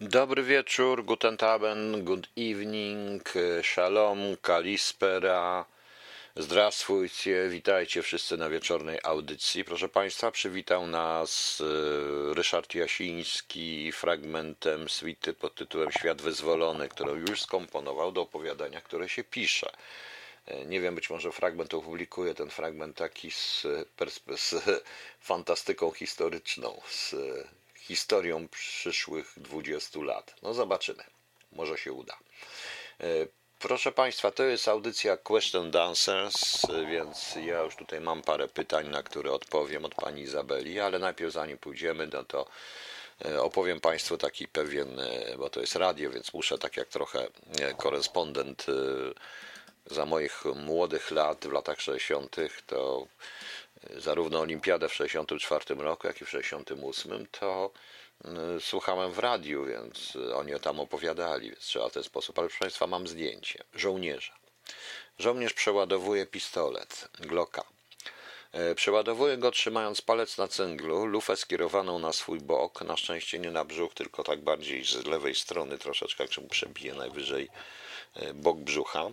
Dobry wieczór, guten Abend, good evening, shalom, kalispera, zdrastwujcie, witajcie wszyscy na wieczornej audycji. Proszę Państwa, przywitał nas e, Ryszard Jasiński fragmentem suity pod tytułem Świat Wyzwolony, którą już skomponował do opowiadania, które się pisze. E, Nie wiem, być może fragment opublikuję, ten fragment taki z, z fantastyką historyczną, z historią przyszłych 20 lat. No zobaczymy, może się uda. E, Proszę Państwa, to jest audycja Question and Answers, więc ja już tutaj mam parę pytań, na które odpowiem od Pani Izabeli, ale najpierw zanim pójdziemy, no to e, opowiem Państwu taki pewien, e, bo to jest radio, więc muszę tak jak trochę korespondent za moich młodych lat, w latach 60., to zarówno Olimpiadę w 64 roku, jak i w 68, to y, słuchałem w radiu, więc oni tam opowiadali, więc trzeba w ten sposób. Ale proszę Państwa, mam zdjęcie żołnierza. Żołnierz przeładowuje pistolet Glocka. E, Przeładowuje go trzymając palec na cynglu, lufę skierowaną na swój bok, na szczęście nie na brzuch, tylko tak bardziej z lewej strony troszeczkę, jak się przebije najwyżej e, bok brzucha.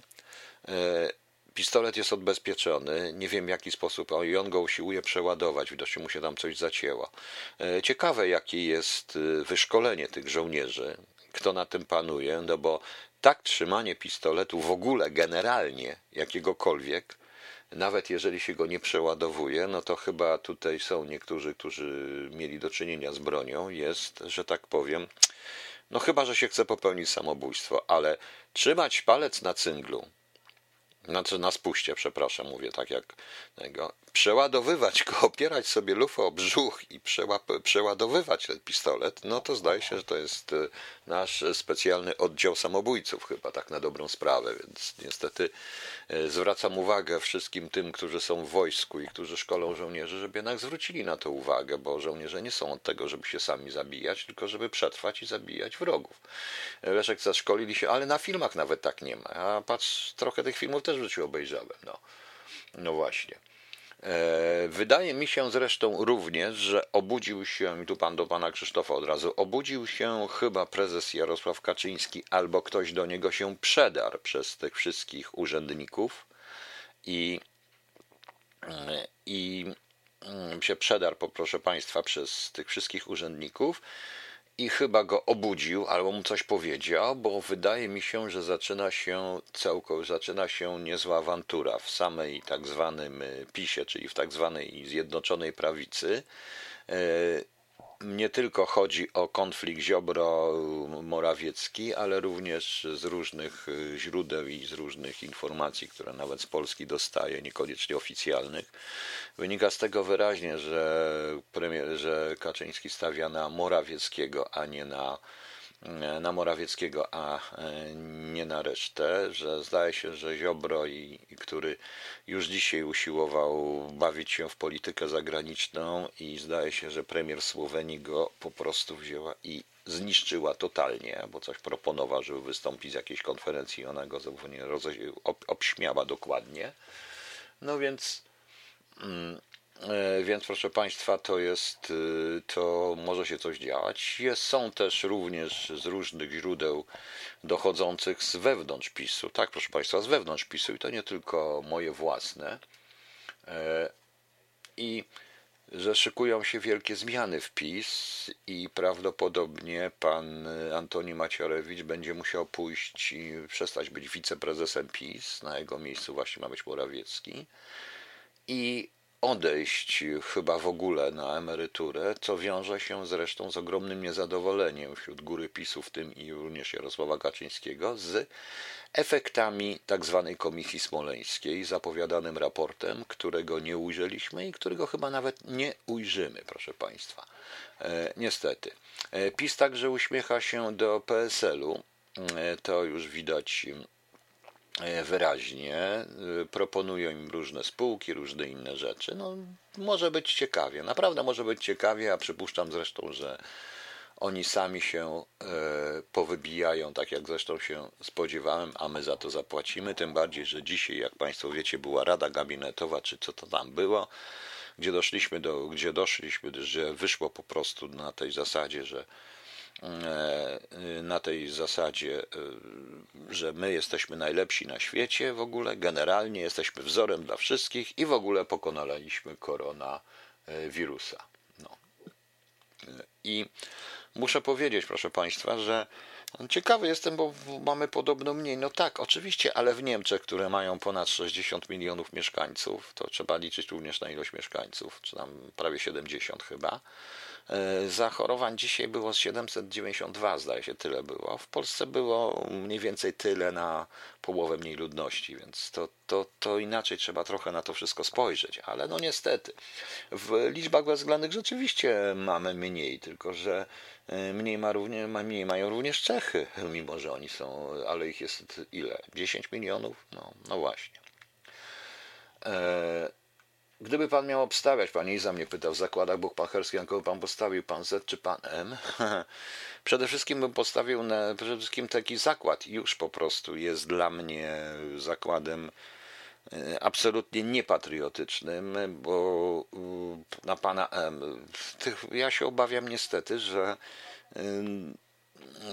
Pistolet jest odbezpieczony, nie wiem w jaki sposób, i on go usiłuje przeładować, widocznie mu się tam coś zacięło. E, Ciekawe, jakie jest e, wyszkolenie tych żołnierzy, kto na tym panuje, no bo tak trzymanie pistoletu w ogóle, generalnie, jakiegokolwiek, nawet jeżeli się go nie przeładowuje, no to chyba tutaj są niektórzy, którzy mieli do czynienia z bronią, jest, że tak powiem, no chyba, że się chce popełnić samobójstwo, ale trzymać palec na cynglu, znaczy na spuście, przepraszam, mówię tak jak tego. Przeładowywać go, opierać sobie lufę o brzuch i przeładowywać ten pistolet, no to zdaje się, że to jest y, nasz specjalny oddział samobójców, chyba tak na dobrą sprawę, więc niestety y, zwracam uwagę wszystkim tym, którzy są w wojsku i którzy szkolą żołnierzy, żeby jednak zwrócili na to uwagę, bo żołnierze nie są od tego, żeby się sami zabijać, tylko żeby przetrwać i zabijać wrogów. Leszek zaszkolili się, ale na filmach nawet tak nie ma. A patrz, trochę tych filmów też w życiu obejrzałem. No, no właśnie. E, Wydaje mi się zresztą również, że obudził się, i tu pan do pana Krzysztofa od razu, obudził się chyba prezes Jarosław Kaczyński albo ktoś do niego się przedarł przez tych wszystkich urzędników i, i mm, się przedarł, poproszę państwa, przez tych wszystkich urzędników i chyba go obudził albo mu coś powiedział, bo wydaje mi się, że zaczyna się całkowicie, zaczyna się niezła awantura w samej tak zwanym y, PiSie, czyli w tak zwanej Zjednoczonej Prawicy. Nie tylko chodzi o konflikt Ziobro-Morawiecki, ale również z różnych y, źródeł i z różnych informacji, które nawet z Polski dostaję, niekoniecznie oficjalnych, wynika z tego wyraźnie, że, premier, że Kaczyński stawia na Morawieckiego, a nie na, na Morawieckiego, a e, nie na resztę, że zdaje się, że Ziobro, i, i który już dzisiaj usiłował bawić się w politykę zagraniczną i zdaje się, że premier Słowenii go po prostu wzięła i zniszczyła totalnie, bo coś proponowała, żeby wystąpić z jakiejś konferencji, ona go zupełnie obśmiała dokładnie. No więc Mm, e, Więc proszę Państwa, to jest, y, to może się coś dziać. Jest, są też również z różnych źródeł dochodzących z wewnątrz PiSu. Tak, proszę Państwa, z wewnątrz PiSu i to nie tylko moje własne. E, I że szykują się wielkie zmiany w PiS i prawdopodobnie pan Antoni Macierewicz będzie musiał pójść i przestać być wiceprezesem PiS. Na jego miejscu właśnie ma być Morawiecki i odejść chyba w ogóle na emeryturę, co wiąże się zresztą z ogromnym niezadowoleniem wśród góry PiSu, w tym i również Jarosława Kaczyńskiego, z efektami tzw. Komisji Smoleńskiej, zapowiadanym raportem, którego nie ujrzeliśmy i którego chyba nawet nie ujrzymy, proszę Państwa. E, niestety. E, PiS także uśmiecha się do PSL-u. E, to już widać wyraźnie. E, Proponują im różne spółki, różne inne rzeczy. No, może być ciekawie, naprawdę może być ciekawie, a przypuszczam zresztą, że oni sami się e, powybijają, tak jak zresztą się spodziewałem, a my za to zapłacimy. Tym bardziej, że dzisiaj, jak Państwo wiecie, była rada gabinetowa, czy co to tam było, gdzie doszliśmy do, gdzie doszliśmy, że wyszło po prostu na tej zasadzie, że e, na tej zasadzie, y, że my jesteśmy najlepsi na świecie w ogóle, generalnie jesteśmy wzorem dla wszystkich i w ogóle pokonaliśmy koronawirusa. No. I muszę powiedzieć, proszę Państwa, że ciekawy jestem, bo mamy podobno mniej. No tak, oczywiście, ale w Niemczech, które mają ponad 60 milionów mieszkańców, to trzeba liczyć również na ilość mieszkańców, czy tam prawie 70 chyba E, zachorowań dzisiaj było 792, zdaje się, tyle było. W Polsce było mniej więcej tyle na połowę mniej ludności, więc to, to, to inaczej trzeba trochę na to wszystko spojrzeć. Ale no niestety, w liczbach bezwzględnych rzeczywiście mamy mniej, tylko że e, mniej, ma również, mniej mają również Czechy, mimo że oni są, ale ich jest ile? 10 milionów? No, no właśnie. E, Gdyby pan miał obstawiać, pani Iza mnie pytał w zakładach buchmacherskich, jaką pan postawił, pan Z czy pan M? przede wszystkim bym postawił na, przede wszystkim taki zakład już po prostu jest dla mnie zakładem e, absolutnie niepatriotycznym, bo na pana M. Ja się obawiam niestety, że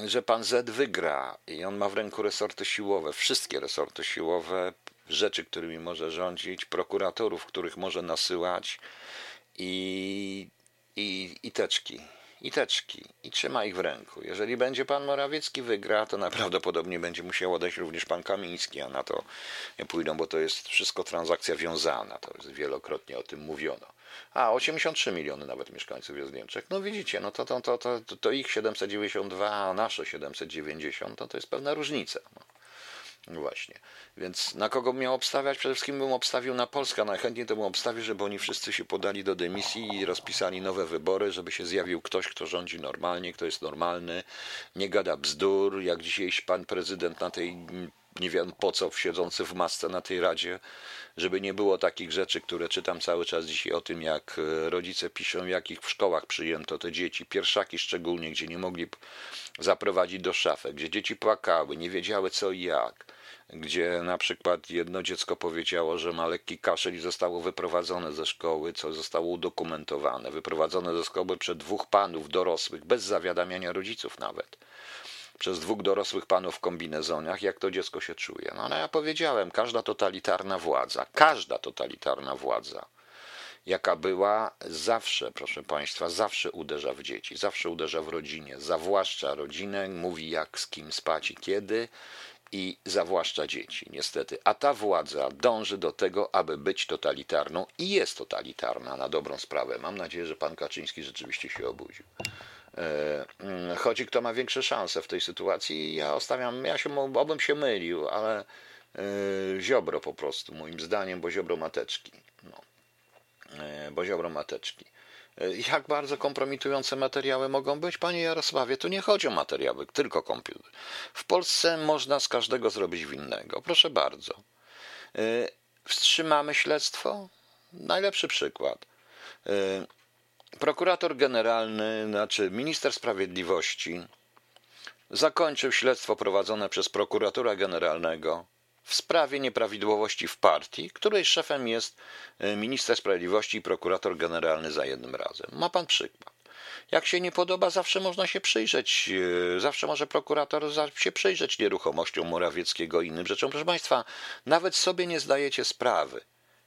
że pan Z wygra i on ma w ręku resorty siłowe, wszystkie resorty siłowe, rzeczy, którymi może rządzić, prokuratorów, których może nasyłać i, i, i teczki. I teczki. I trzyma ich w ręku. Jeżeli będzie pan Morawiecki wygra, to najprawdopodobniej będzie musiał odejść również pan Kamiński, a na to nie pójdą, bo to jest wszystko transakcja wiązana. To jest wielokrotnie o tym mówiono. A, 83 miliony nawet mieszkańców jest w Niemczech. No widzicie, no to, to, to, to, to ich 792, a nasze 790, to, to jest pewna różnica. No. Właśnie. Więc na kogo miał obstawiać? Przede wszystkim bym obstawił na Polskę. Najchętniej to bym obstawił, żeby oni wszyscy się podali do dymisji i rozpisali nowe wybory, żeby się zjawił ktoś, kto rządzi normalnie, kto jest normalny, nie gada bzdur, jak dzisiejszy pan prezydent na tej nie wiem po co, siedzący w masce na tej radzie, żeby nie było takich rzeczy, które czytam cały czas dzisiaj o tym, jak e, rodzice piszą, jakich w szkołach przyjęto te dzieci, pierwszaki szczególnie, gdzie nie mogli zaprowadzić do szafy, gdzie dzieci płakały, nie wiedziały co i jak gdzie na przykład jedno dziecko powiedziało, że ma lekki kaszel i zostało wyprowadzone ze szkoły, co zostało udokumentowane. Wyprowadzone ze szkoły przez dwóch panów dorosłych, bez zawiadamiania rodziców nawet. Przez dwóch dorosłych panów w kombinezoniach, jak to dziecko się czuje. No ale ja powiedziałem, każda totalitarna władza, każda totalitarna władza, jaka była, zawsze, proszę Państwa, zawsze uderza w dzieci, zawsze uderza w rodzinie, zawłaszcza rodzinę, mówi jak z kim spać i kiedy, i zawłaszcza dzieci, niestety. A ta władza dąży do tego, aby być totalitarną i jest totalitarna na dobrą sprawę. Mam nadzieję, że pan Kaczyński rzeczywiście się obudził. E, mm, chodzi, kto ma większe szanse w tej sytuacji. Ja ostawiam, ja się, obym się mylił, ale e, Ziobro po prostu, moim zdaniem, bo Ziobro mateczki. No. E, bo Ziobro mateczki. Jak bardzo kompromitujące materiały mogą być? Panie Jarosławie, tu nie chodzi o materiały, tylko komputer. W Polsce można z każdego zrobić winnego. Proszę bardzo. Y, wstrzymamy śledztwo? Najlepszy przykład. Y, prokurator generalny, znaczy minister sprawiedliwości, zakończył śledztwo prowadzone przez prokuratora generalnego w sprawie nieprawidłowości w partii, której szefem jest e, minister sprawiedliwości i prokurator generalny za jednym razem. Ma pan przykład. Jak się nie podoba, zawsze można się przyjrzeć, e, zawsze może prokurator się przyjrzeć nieruchomościom Morawieckiego i innym rzeczom. Proszę Państwa, nawet sobie nie zdajecie sprawy,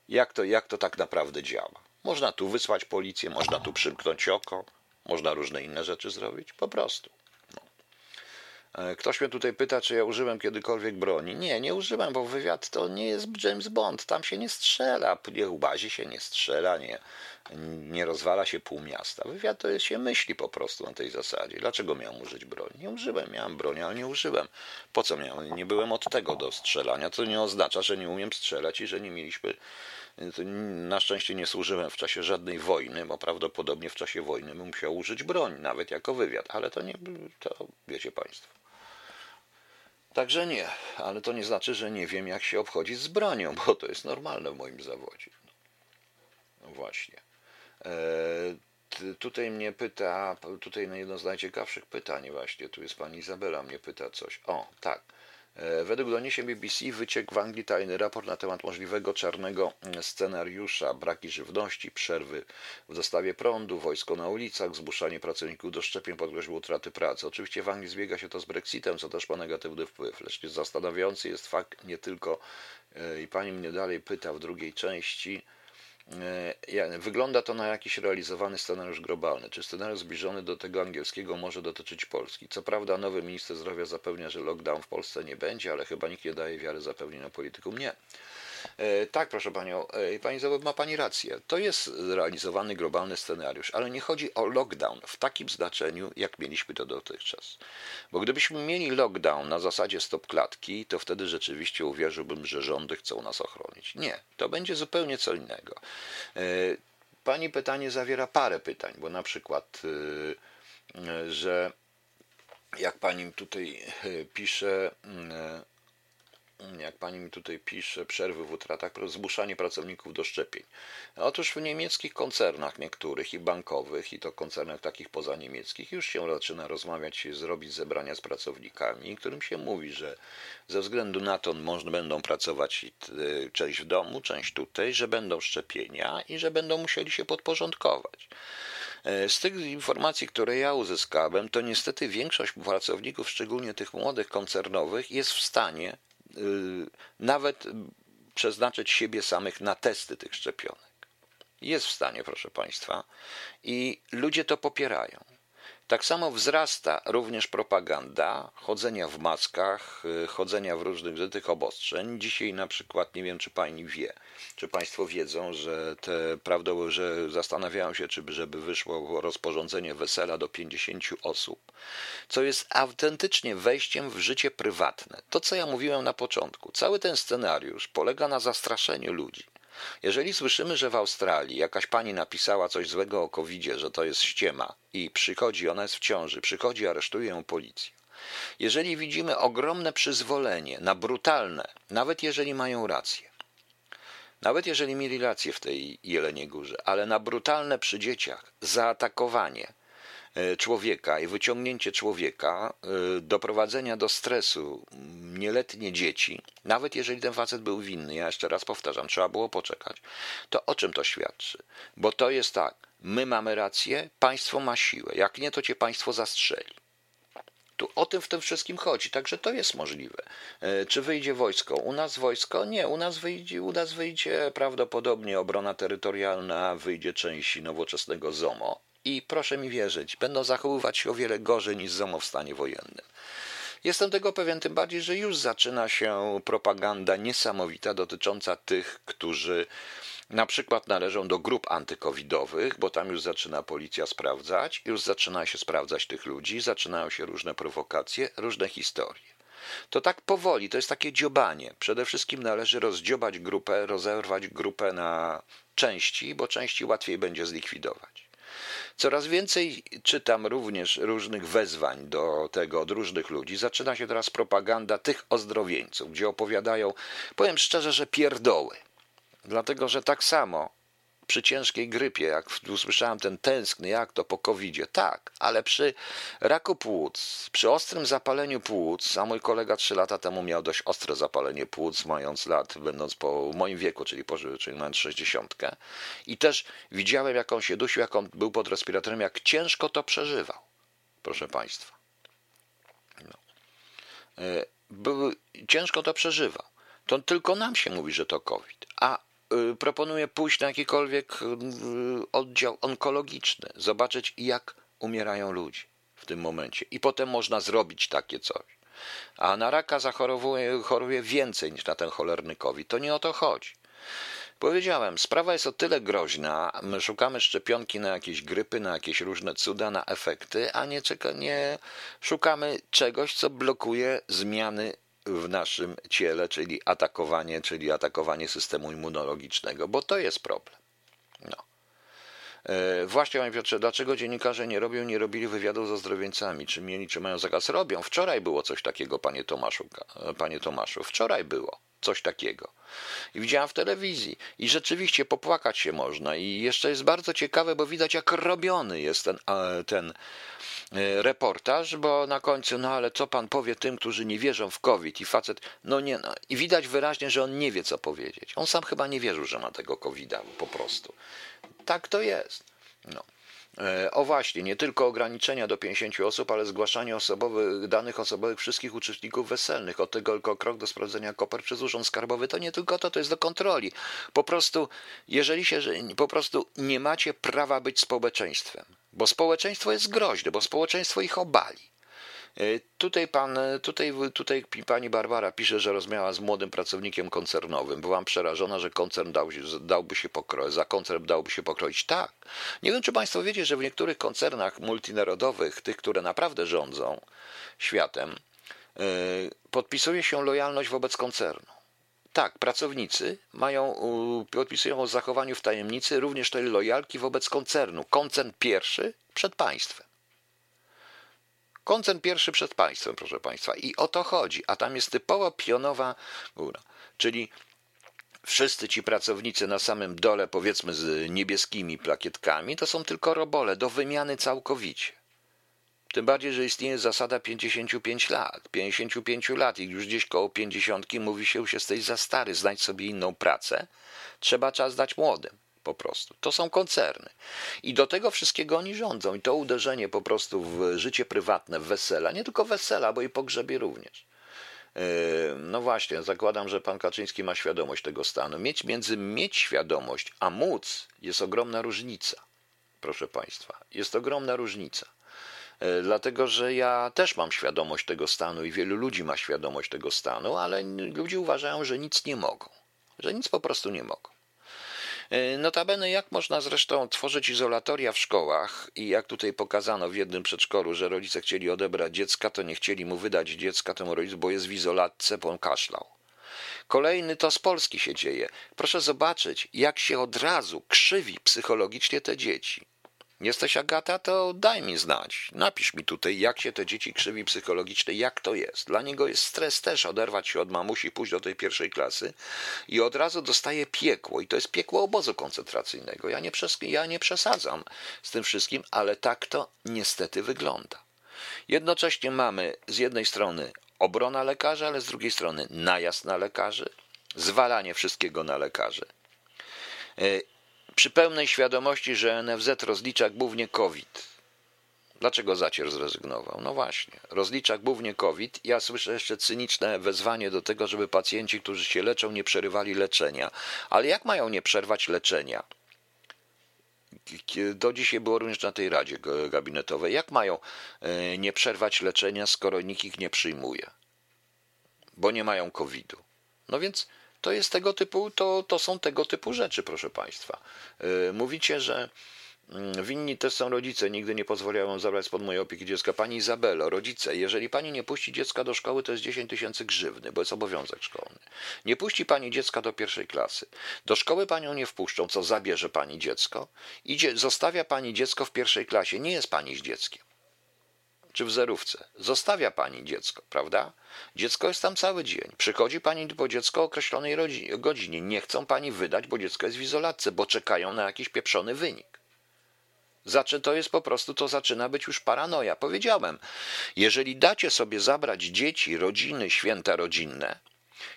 jak to, jak to tak naprawdę działa. Można tu wysłać policję, można tu przymknąć oko, można różne inne rzeczy zrobić, po prostu. E, ktoś mnie tutaj pyta, czy ja użyłem kiedykolwiek broni. Nie, nie użyłem, bo wywiad to nie jest James Bond. Tam się nie strzela, nie ubazi się nie strzela, nie, nie rozwala się pół miasta. Wywiad to jest się myśli po prostu na tej zasadzie. Dlaczego miałem użyć broni? Nie użyłem, miałem broni, ale nie użyłem. Po co miałem? Nie byłem od tego do strzelania. To nie oznacza, że nie umiem strzelać i że nie mieliśmy. Na szczęście nie służyłem w czasie żadnej wojny, bo prawdopodobnie w czasie wojny bym musiał użyć broni, nawet jako wywiad, ale to nie, to wiecie Państwo. Także nie, ale to nie znaczy, że nie wiem, jak się obchodzić z bronią, bo to jest normalne w moim zawodzie. No właśnie. E, tutaj mnie pyta, tutaj jedno z najciekawszych pytań właśnie, tu jest pani Izabela, mnie pyta coś. O, tak. E, według doniesień BBC wyciekł w Anglii tajny raport na temat możliwego czarnego mm, scenariusza, braki żywności, przerwy w dostawie prądu, wojsko na ulicach, zmuszanie pracowników do szczepień pod groźbą utraty pracy. Oczywiście w Anglii zbiega się to z Brexitem, co też ma negatywny wpływ, lecz zastanawiający jest fakt nie tylko, e, i pani mnie dalej pyta w drugiej części, wygląda to na jakiś realizowany scenariusz globalny. Czy scenariusz zbliżony do tego angielskiego może dotyczyć Polski? Co prawda, nowy minister zdrowia zapewnia, że lockdown w Polsce nie będzie, ale chyba nikt nie daje wiary zapewnienia politykom. Nie. E, tak, proszę panią, e, pani ma pani rację. To jest realizowany globalny scenariusz, ale nie chodzi o lockdown w takim znaczeniu, jak mieliśmy to dotychczas. Bo gdybyśmy mieli lockdown na zasadzie stop klatki, to wtedy rzeczywiście uwierzyłbym, że rządy chcą nas ochronić. Nie, to będzie zupełnie co innego. E, pani pytanie zawiera parę pytań, bo na przykład, że jak pani tutaj pisze, jak pani mi tutaj pisze, przerwy w utratach, zmuszanie pracowników do szczepień. Otóż w niemieckich koncernach niektórych i bankowych, i to koncernach takich pozaniemieckich, już się zaczyna rozmawiać, zrobić zebrania z pracownikami, którym się mówi, że ze względu na to można, będą pracować y, część w domu, część tutaj, że będą szczepienia i że będą musieli się podporządkować. E, z tych informacji, które ja uzyskałem, to niestety większość pracowników, szczególnie tych młodych koncernowych, jest w stanie nawet przeznaczyć siebie samych na testy tych szczepionek. Jest w stanie, proszę Państwa, i ludzie to popierają. Tak samo wzrasta również propaganda chodzenia w maskach, y, chodzenia w różnych tych obostrzeń. Dzisiaj na przykład, nie wiem czy pani wie, czy państwo wiedzą, że te prawdą, że zastanawiają się, czy żeby wyszło rozporządzenie wesela do 50 osób, co jest autentycznie wejściem w życie prywatne. To, co ja mówiłem na początku, cały ten scenariusz polega na zastraszeniu ludzi. Jeżeli słyszymy, że w Australii jakaś pani napisała coś złego o covid że to jest ściema i przychodzi, ona jest w ciąży, przychodzi, aresztuje ją policja. Jeżeli widzimy ogromne przyzwolenie na brutalne, nawet jeżeli mają rację, nawet jeżeli mieli rację w tej Jeleniej Górze, ale na brutalne przy dzieciach zaatakowanie, człowieka i wyciągnięcie człowieka, e, doprowadzenia do stresu nieletnie dzieci, nawet jeżeli ten facet był winny, ja jeszcze raz powtarzam, trzeba było poczekać, to o czym to świadczy? Bo to jest tak, my mamy rację, państwo ma siłę, jak nie, to cię państwo zastrzeli. Tu o tym w tym wszystkim chodzi, także to jest możliwe. E, czy wyjdzie wojsko? U nas wojsko? Nie, u nas wyjdzie, u nas wyjdzie prawdopodobnie obrona terytorialna, wyjdzie część nowoczesnego ZOMO, i proszę mi wierzyć, będą zachowywać się o wiele gorzej niż ZOMO w stanie wojennym. Jestem tego pewien tym bardziej, że już zaczyna się propaganda niesamowita dotycząca tych, którzy na przykład należą do grup antykowidowych, bo tam już zaczyna policja sprawdzać, już zaczyna się sprawdzać tych ludzi, zaczynają się różne prowokacje, różne historie. To tak powoli, to jest takie dziobanie. Przede wszystkim należy rozdziobać grupę, rozerwać grupę na części, bo części łatwiej będzie zlikwidować. Coraz więcej czytam również różnych wezwań do tego od różnych ludzi. Zaczyna się teraz propaganda tych ozdrowieńców, gdzie opowiadają, powiem szczerze, że pierdoły. Dlatego, że tak samo przy ciężkiej grypie, jak usłyszałem ten tęskny, jak to po covid tak, ale przy raku płuc, przy ostrym zapaleniu płuc, a mój kolega trzy lata temu miał dość ostre zapalenie płuc, mając lat, będąc po moim wieku, czyli, po, czyli mając 60. I też widziałem, jak on się dusił, jak on był pod respiratorem, jak ciężko to przeżywał, proszę Państwa. No. E, był, ciężko to przeżywał. To tylko nam się mówi, że to COVID, a proponuję pójść na jakikolwiek y, oddział onkologiczny, zobaczyć jak umierają ludzie w tym momencie. I potem można zrobić takie coś. A na raka zachorowuje choruje więcej niż na ten cholerny COVID. To nie o to chodzi. Powiedziałem, sprawa jest o tyle groźna, my szukamy szczepionki na jakieś grypy, na jakieś różne cuda, na efekty, a nie, nie szukamy czegoś, co blokuje zmiany w naszym ciele, czyli atakowanie, czyli atakowanie systemu immunologicznego, bo to jest problem. No. E, właśnie, panie Piotrze, dlaczego dziennikarze nie robią, nie robili wywiadów z ozdrowieńcami? Czy mieli, czy mają zakaz? Robią. Wczoraj było coś takiego, panie Tomaszu. Panie Tomaszu. Wczoraj było. Coś takiego. I widziałam w telewizji. I rzeczywiście popłakać się można. I jeszcze jest bardzo ciekawe, bo widać, jak robiony jest ten, ten e, reportaż, bo na końcu, no ale co pan powie tym, którzy nie wierzą w COVID? I facet, no nie, no. I widać wyraźnie, że on nie wie, co powiedzieć. On sam chyba nie wierzył, że ma tego COVID-a po prostu. Tak to jest. No. E, o właśnie, nie tylko ograniczenia do 50 osób, ale zgłaszanie osobowych, danych osobowych wszystkich uczestników weselnych. Od tego tylko krok do sprawdzenia kopert przez Urząd Skarbowy. To nie tylko to, to jest do kontroli. Po prostu, jeżeli się, po prostu nie macie prawa być społeczeństwem, bo społeczeństwo jest groźne, bo społeczeństwo ich obali. E, tutaj, pan, e, tutaj, tutaj pani Barbara pisze, że rozmawiała z młodym pracownikiem koncernowym. Byłam przerażona, że koncern dał, dałby się pokroić, za koncern dałby się pokroić. Tak. Nie wiem, czy państwo wiecie, że w niektórych koncernach multinarodowych, tych, które naprawdę rządzą światem, e, podpisuje się lojalność wobec koncernu. Tak, pracownicy mają, podpisują o zachowaniu w tajemnicy również tej lojalki wobec koncernu. Koncern pierwszy przed państwem. Koncern pierwszy przed państwem, proszę państwa. I o to chodzi. A tam jest typowo pionowa góra. Czyli wszyscy ci pracownicy na samym dole, powiedzmy z niebieskimi plakietkami, to są tylko robole do wymiany całkowicie. Tym bardziej, że istnieje zasada 55 lat. 55 lat i już gdzieś koło 50 mówi się, już jesteś za stary, znajdź sobie inną pracę. Trzeba czas dać młodym po prostu. To są koncerny. I do tego wszystkiego oni rządzą. I to uderzenie po prostu w życie prywatne, w wesela, nie tylko wesela, bo i pogrzebie również. Yy, no właśnie, zakładam, że pan Kaczyński ma świadomość tego stanu. Mieć między mieć świadomość, a móc jest ogromna różnica. Proszę państwa, jest ogromna różnica. Yy, dlatego, że ja też mam świadomość tego stanu i wielu ludzi ma świadomość tego stanu, ale ludzie uważają, że nic nie mogą. Że nic po prostu nie mogą. E, notabene, jak można zresztą tworzyć izolatoria w szkołach i jak tutaj pokazano w jednym przedszkolu, że rodzice chcieli odebrać dziecka, to nie chcieli mu wydać dziecka temu rodzicu, bo jest w izolatce, bo on kaszlał. Kolejny to z Polski się dzieje. Proszę zobaczyć, jak się od razu krzywi psychologicznie te dzieci. Jesteś Agata, to daj mi znać. Napisz mi tutaj, jak się te dzieci krzywi psychologicznie, jak to jest. Dla niego jest stres też oderwać się od mamusi, pójść do tej pierwszej klasy i od razu dostaje piekło. I to jest piekło obozu koncentracyjnego. Ja nie, przes ja nie przesadzam z tym wszystkim, ale tak to niestety wygląda. Jednocześnie mamy z jednej strony obrona lekarzy, ale z drugiej strony najazd na lekarzy, zwalanie wszystkiego na lekarzy e, przy pełnej świadomości, że NFZ rozlicza głównie COVID. Dlaczego Zacier zrezygnował? No właśnie, rozlicza głównie COVID. Ja słyszę jeszcze cyniczne wezwanie do tego, żeby pacjenci, którzy się leczą, nie przerywali leczenia. Ale jak mają nie przerwać leczenia? Do dzisiaj było również na tej radzie gabinetowej. Jak mają e, nie przerwać leczenia, skoro nikt ich nie przyjmuje? Bo nie mają COVID-u. No więc to jest tego typu, to, to są tego typu rzeczy, proszę Państwa. Y, mówicie, że mm, Winni też są rodzice, nigdy nie pozwoliłem zabrać spod mojej opieki dziecka. Pani Izabelo, rodzice, jeżeli pani nie puści dziecka do szkoły, to jest 10 tysięcy grzywny, bo jest obowiązek szkolny. Nie puści pani dziecka do pierwszej klasy. Do szkoły panią nie wpuszczą, co zabierze pani dziecko. Idzie, zostawia pani dziecko w pierwszej klasie. Nie jest pani z dzieckiem czy w zerówce. Zostawia pani dziecko, prawda? Dziecko jest tam cały dzień. Przychodzi pani po dziecko o określonej godzinie. Nie chcą pani wydać, bo dziecko jest w izolatce, bo czekają na jakiś pieprzony wynik. Zaczy, to jest po prostu, to zaczyna być już paranoja. Powiedziałem, jeżeli dacie sobie zabrać dzieci, rodziny, święta rodzinne,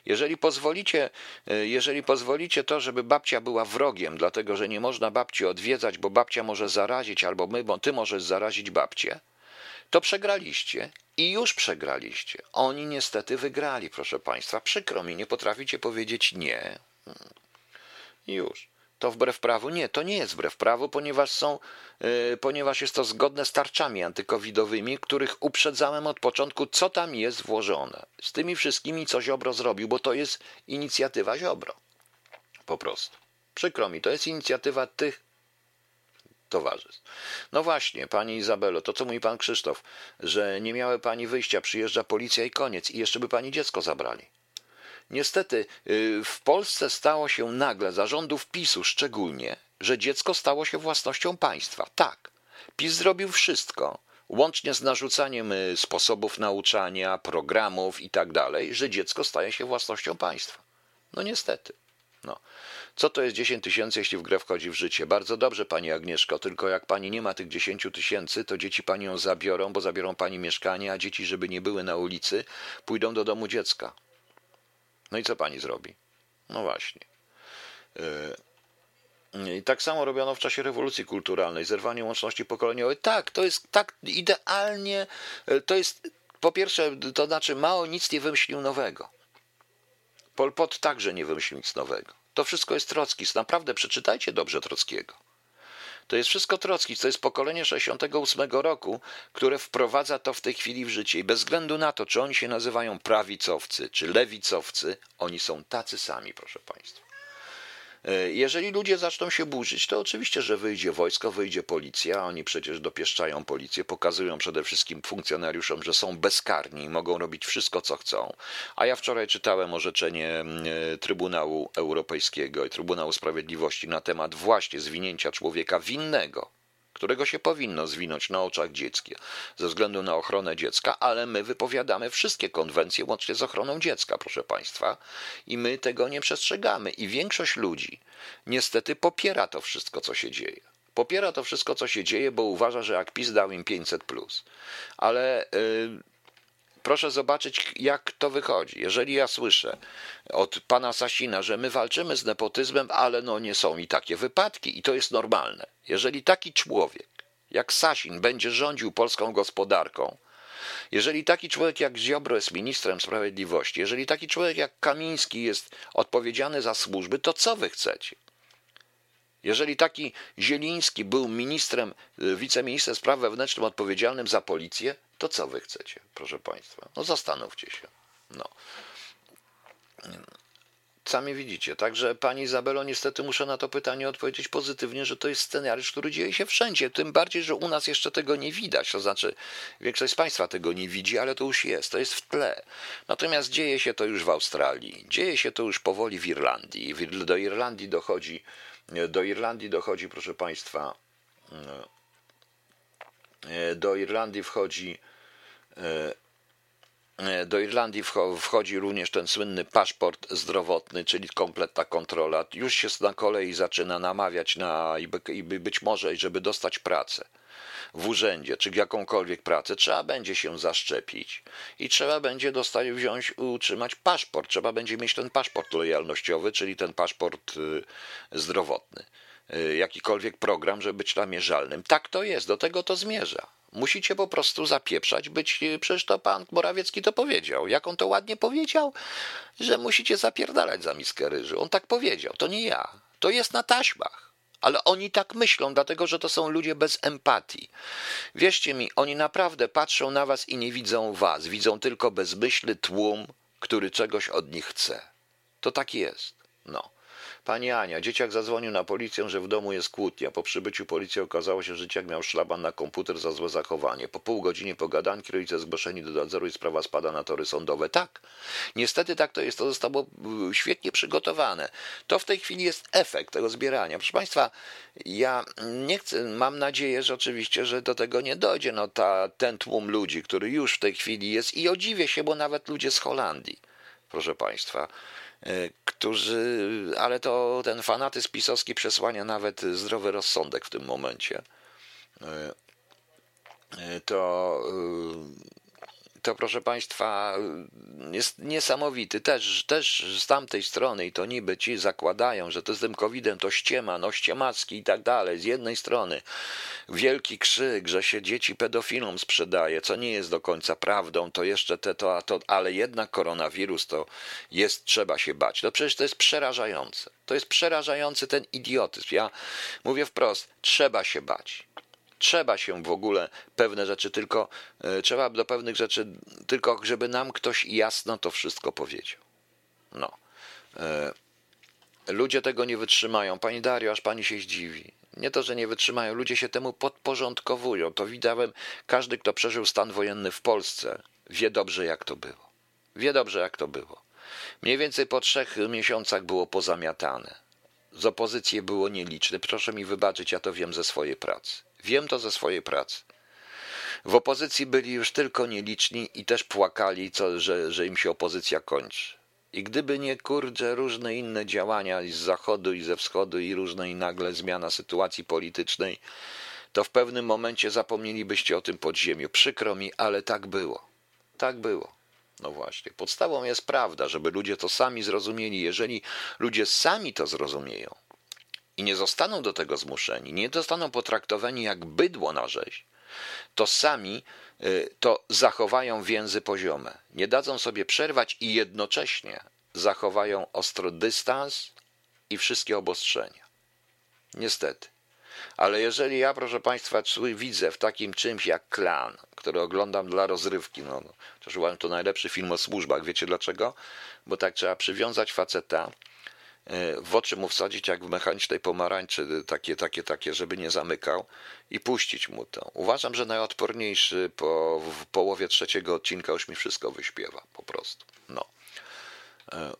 jeżeli pozwolicie, e, jeżeli pozwolicie to, żeby babcia była wrogiem, dlatego że nie można babci odwiedzać, bo babcia może zarazić, albo my, bo ty możesz zarazić babcię, to przegraliście i już przegraliście. Oni niestety wygrali, proszę Państwa. Przykro mi, nie potraficie powiedzieć nie. Już. To wbrew prawu? Nie, to nie jest wbrew prawu, ponieważ są, yy, ponieważ jest to zgodne z tarczami antykowidowymi, których uprzedzałem od początku, co tam jest włożone. Z tymi wszystkimi, co Ziobro zrobił, bo to jest inicjatywa Ziobro. Po prostu. Przykro mi, to jest inicjatywa tych towarzystw. No właśnie, pani Izabelo, to co mówi pan Krzysztof, że nie miały pani wyjścia, przyjeżdża policja i koniec, i jeszcze by pani dziecko zabrali. Niestety, y, w Polsce stało się nagle, zarządów PiSu szczególnie, że dziecko stało się własnością państwa. Tak, PiS zrobił wszystko, łącznie z narzucaniem y, sposobów nauczania, programów i tak że dziecko staje się własnością państwa. No niestety. No. Co to jest 10 tysięcy, jeśli w grę wchodzi w życie? Bardzo dobrze, pani Agnieszko, tylko jak pani nie ma tych 10 tysięcy, to dzieci pani ją zabiorą, bo zabiorą pani mieszkanie, a dzieci, żeby nie były na ulicy, pójdą do domu dziecka. No i co pani zrobi? No właśnie. Yy, I tak samo robiono w czasie rewolucji kulturalnej, zerwanie łączności pokoleniowej. Tak, to jest tak idealnie, yy, to jest po pierwsze, to znaczy Mao nic nie wymyślił nowego. Pol Pot także nie wymyślił nic nowego. To wszystko jest Trocki. Naprawdę przeczytajcie dobrze Trockiego. To jest wszystko Trocki. To jest pokolenie 68 roku, które wprowadza to w tej chwili w życie. I bez względu na to, czy oni się nazywają prawicowcy, czy lewicowcy, oni są tacy sami, proszę Państwa. E, jeżeli ludzie zaczną się burzyć, to oczywiście, że wyjdzie wojsko, wyjdzie policja, oni przecież dopieszczają policję, pokazują przede wszystkim funkcjonariuszom, że są bezkarni i mogą robić wszystko, co chcą. A ja wczoraj czytałem orzeczenie e, Trybunału Europejskiego i Trybunału Sprawiedliwości na temat właśnie zwinięcia człowieka winnego którego się powinno zwinąć na oczach dziecka ze względu na ochronę dziecka, ale my wypowiadamy wszystkie konwencje łącznie z ochroną dziecka, proszę Państwa, i my tego nie przestrzegamy. I większość ludzi niestety popiera to wszystko, co się dzieje. Popiera to wszystko, co się dzieje, bo uważa, że jak PiS dał im 500, plus. ale yy, proszę zobaczyć, jak to wychodzi. Jeżeli ja słyszę od pana Sasina, że my walczymy z nepotyzmem, ale no nie są i takie wypadki, i to jest normalne. Jeżeli taki człowiek jak Sasin będzie rządził polską gospodarką, jeżeli taki człowiek jak Ziobro jest ministrem sprawiedliwości, jeżeli taki człowiek jak Kamiński jest odpowiedzialny za służby, to co wy chcecie? Jeżeli taki Zieliński był ministrem, wiceministrem spraw wewnętrznych odpowiedzialnym za policję, to co wy chcecie, proszę Państwa? No zastanówcie się. No. Sami widzicie. Także Pani Izabelo, niestety muszę na to pytanie odpowiedzieć pozytywnie, że to jest scenariusz, który dzieje się wszędzie. Tym bardziej, że u nas jeszcze tego nie widać. To znaczy, większość z Państwa tego nie widzi, ale to już jest. To jest w tle. Natomiast dzieje się to już w Australii. Dzieje się to już powoli w Irlandii. Do Irlandii dochodzi, do Irlandii dochodzi, proszę Państwa, do Irlandii wchodzi e, do Irlandii wchodzi również ten słynny paszport zdrowotny, czyli kompletna kontrola. Już się na kolei zaczyna namawiać na i być może, żeby dostać pracę w urzędzie, czy jakąkolwiek pracę, trzeba będzie się zaszczepić i trzeba będzie dostać, wziąć, utrzymać paszport. Trzeba będzie mieć ten paszport lojalnościowy, czyli ten paszport y, zdrowotny. Y, jakikolwiek program, żeby być namierzalnym. Tak to jest, do tego to zmierza. Musicie po prostu zapieprzać, być, przecież to pan Morawiecki to powiedział. Jak on to ładnie powiedział, że musicie zapierdalać za miskę ryżu. On tak powiedział, to nie ja. To jest na taśmach. Ale oni tak myślą, dlatego że to są ludzie bez empatii. Wierzcie mi, oni naprawdę patrzą na was i nie widzą was. Widzą tylko bezmyślny tłum, który czegoś od nich chce. To tak jest. No. Pani Ania, dzieciak zadzwonił na policję, że w domu jest kłótnia. Po przybyciu policji okazało się, że dzieciak miał szlaban na komputer za złe zachowanie. Po pół godzinie pogadanki rodzice zgłoszeni do nadzoru i sprawa spada na tory sądowe. Tak, niestety tak to jest. To zostało y, świetnie przygotowane. To w tej chwili jest efekt tego zbierania. Proszę Państwa, ja nie chcę, mam nadzieję, że oczywiście, że do tego nie dojdzie. No ta, ten tłum ludzi, który już w tej chwili jest i odziwię się, bo nawet ludzie z Holandii, proszę Państwa, E, którzy, ale to ten fanatyzm pisowski przesłania nawet zdrowy rozsądek w tym momencie. E, e, to to proszę Państwa jest niesamowity. Też, też z tamtej strony i to niby ci zakładają, że to z tym COVID-em to ściema, no ściemacki i tak dalej. Z jednej strony wielki krzyk, że się dzieci pedofilom sprzedaje, co nie jest do końca prawdą, to jeszcze te to, a to, ale jednak koronawirus to jest, trzeba się bać. No przecież to jest przerażające. To jest przerażający ten idiotyzm. Ja mówię wprost, trzeba się bać trzeba się w ogóle pewne rzeczy tylko, e, trzeba do pewnych rzeczy tylko, żeby nam ktoś jasno to wszystko powiedział. No. E, ludzie tego nie wytrzymają. Pani Dario, aż pani się zdziwi. Nie to, że nie wytrzymają, ludzie się temu podporządkowują. To widziałem, każdy, kto przeżył stan wojenny w Polsce, wie dobrze, jak to było. Wie dobrze, jak to było. Mniej więcej po trzech miesiącach było pozamiatane. Z opozycji było nieliczne. Proszę mi wybaczyć, ja to wiem ze swojej pracy. Wiem to ze swojej pracy. W opozycji byli już tylko nieliczni i też płakali, co, że, że im się opozycja kończy. I gdyby nie kurczę różne inne działania z zachodu i ze wschodu i różne i nagle zmiana sytuacji politycznej, to w pewnym momencie zapomnielibyście o tym podziemiu. Przykro mi, ale tak było. Tak było. No właśnie. Podstawą jest prawda, żeby ludzie to sami zrozumieli. Jeżeli ludzie sami to zrozumieją i nie zostaną do tego zmuszeni, nie zostaną potraktowani jak bydło na rzeź, to sami y, to zachowają więzy poziome. Nie dadzą sobie przerwać i jednocześnie zachowają ostry dystans i wszystkie obostrzenia. Niestety. Ale jeżeli ja, proszę Państwa, widzę w takim czymś jak klan, który oglądam dla rozrywki, no, chociaż uważam to najlepszy film o służbach, wiecie dlaczego? Bo tak trzeba przywiązać faceta, w oczy mu wsadzić jak w mechanicznej pomarańczy, takie, takie, takie, żeby nie zamykał i puścić mu to. Uważam, że najodporniejszy po, w połowie trzeciego odcinka już mi wszystko wyśpiewa, po prostu. No. E,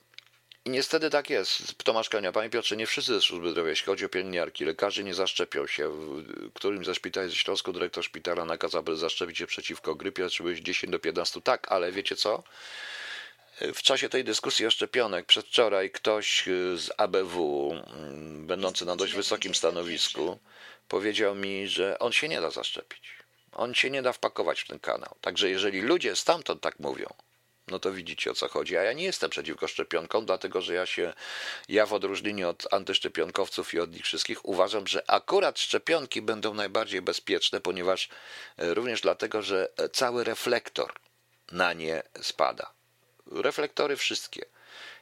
i niestety tak jest. Tomasz Kania, panie Piotrze, nie wszyscy ze służby zdrowia, jeśli chodzi o pielęgniarki, lekarze nie zaszczepią się. W którym ze szpitali ze Śląsku dyrektor szpitala nakazał, by zaszczepić się przeciwko grypie, być 10 do 15. Tak, ale wiecie co? W czasie tej dyskusji o szczepionek przedwczoraj ktoś z ABW, mm, będący na dość wysokim stanowisku, powiedział mi, że on się nie da zaszczepić. On się nie da wpakować w ten kanał. Także jeżeli ludzie stamtąd tak mówią, no to widzicie o co chodzi. A ja nie jestem przeciwko szczepionkom, dlatego że ja się, ja w odróżnieniu od antyszczepionkowców i od nich wszystkich uważam, że akurat szczepionki będą najbardziej bezpieczne, ponieważ e, również dlatego, że e, cały reflektor na nie spada. Reflektory wszystkie.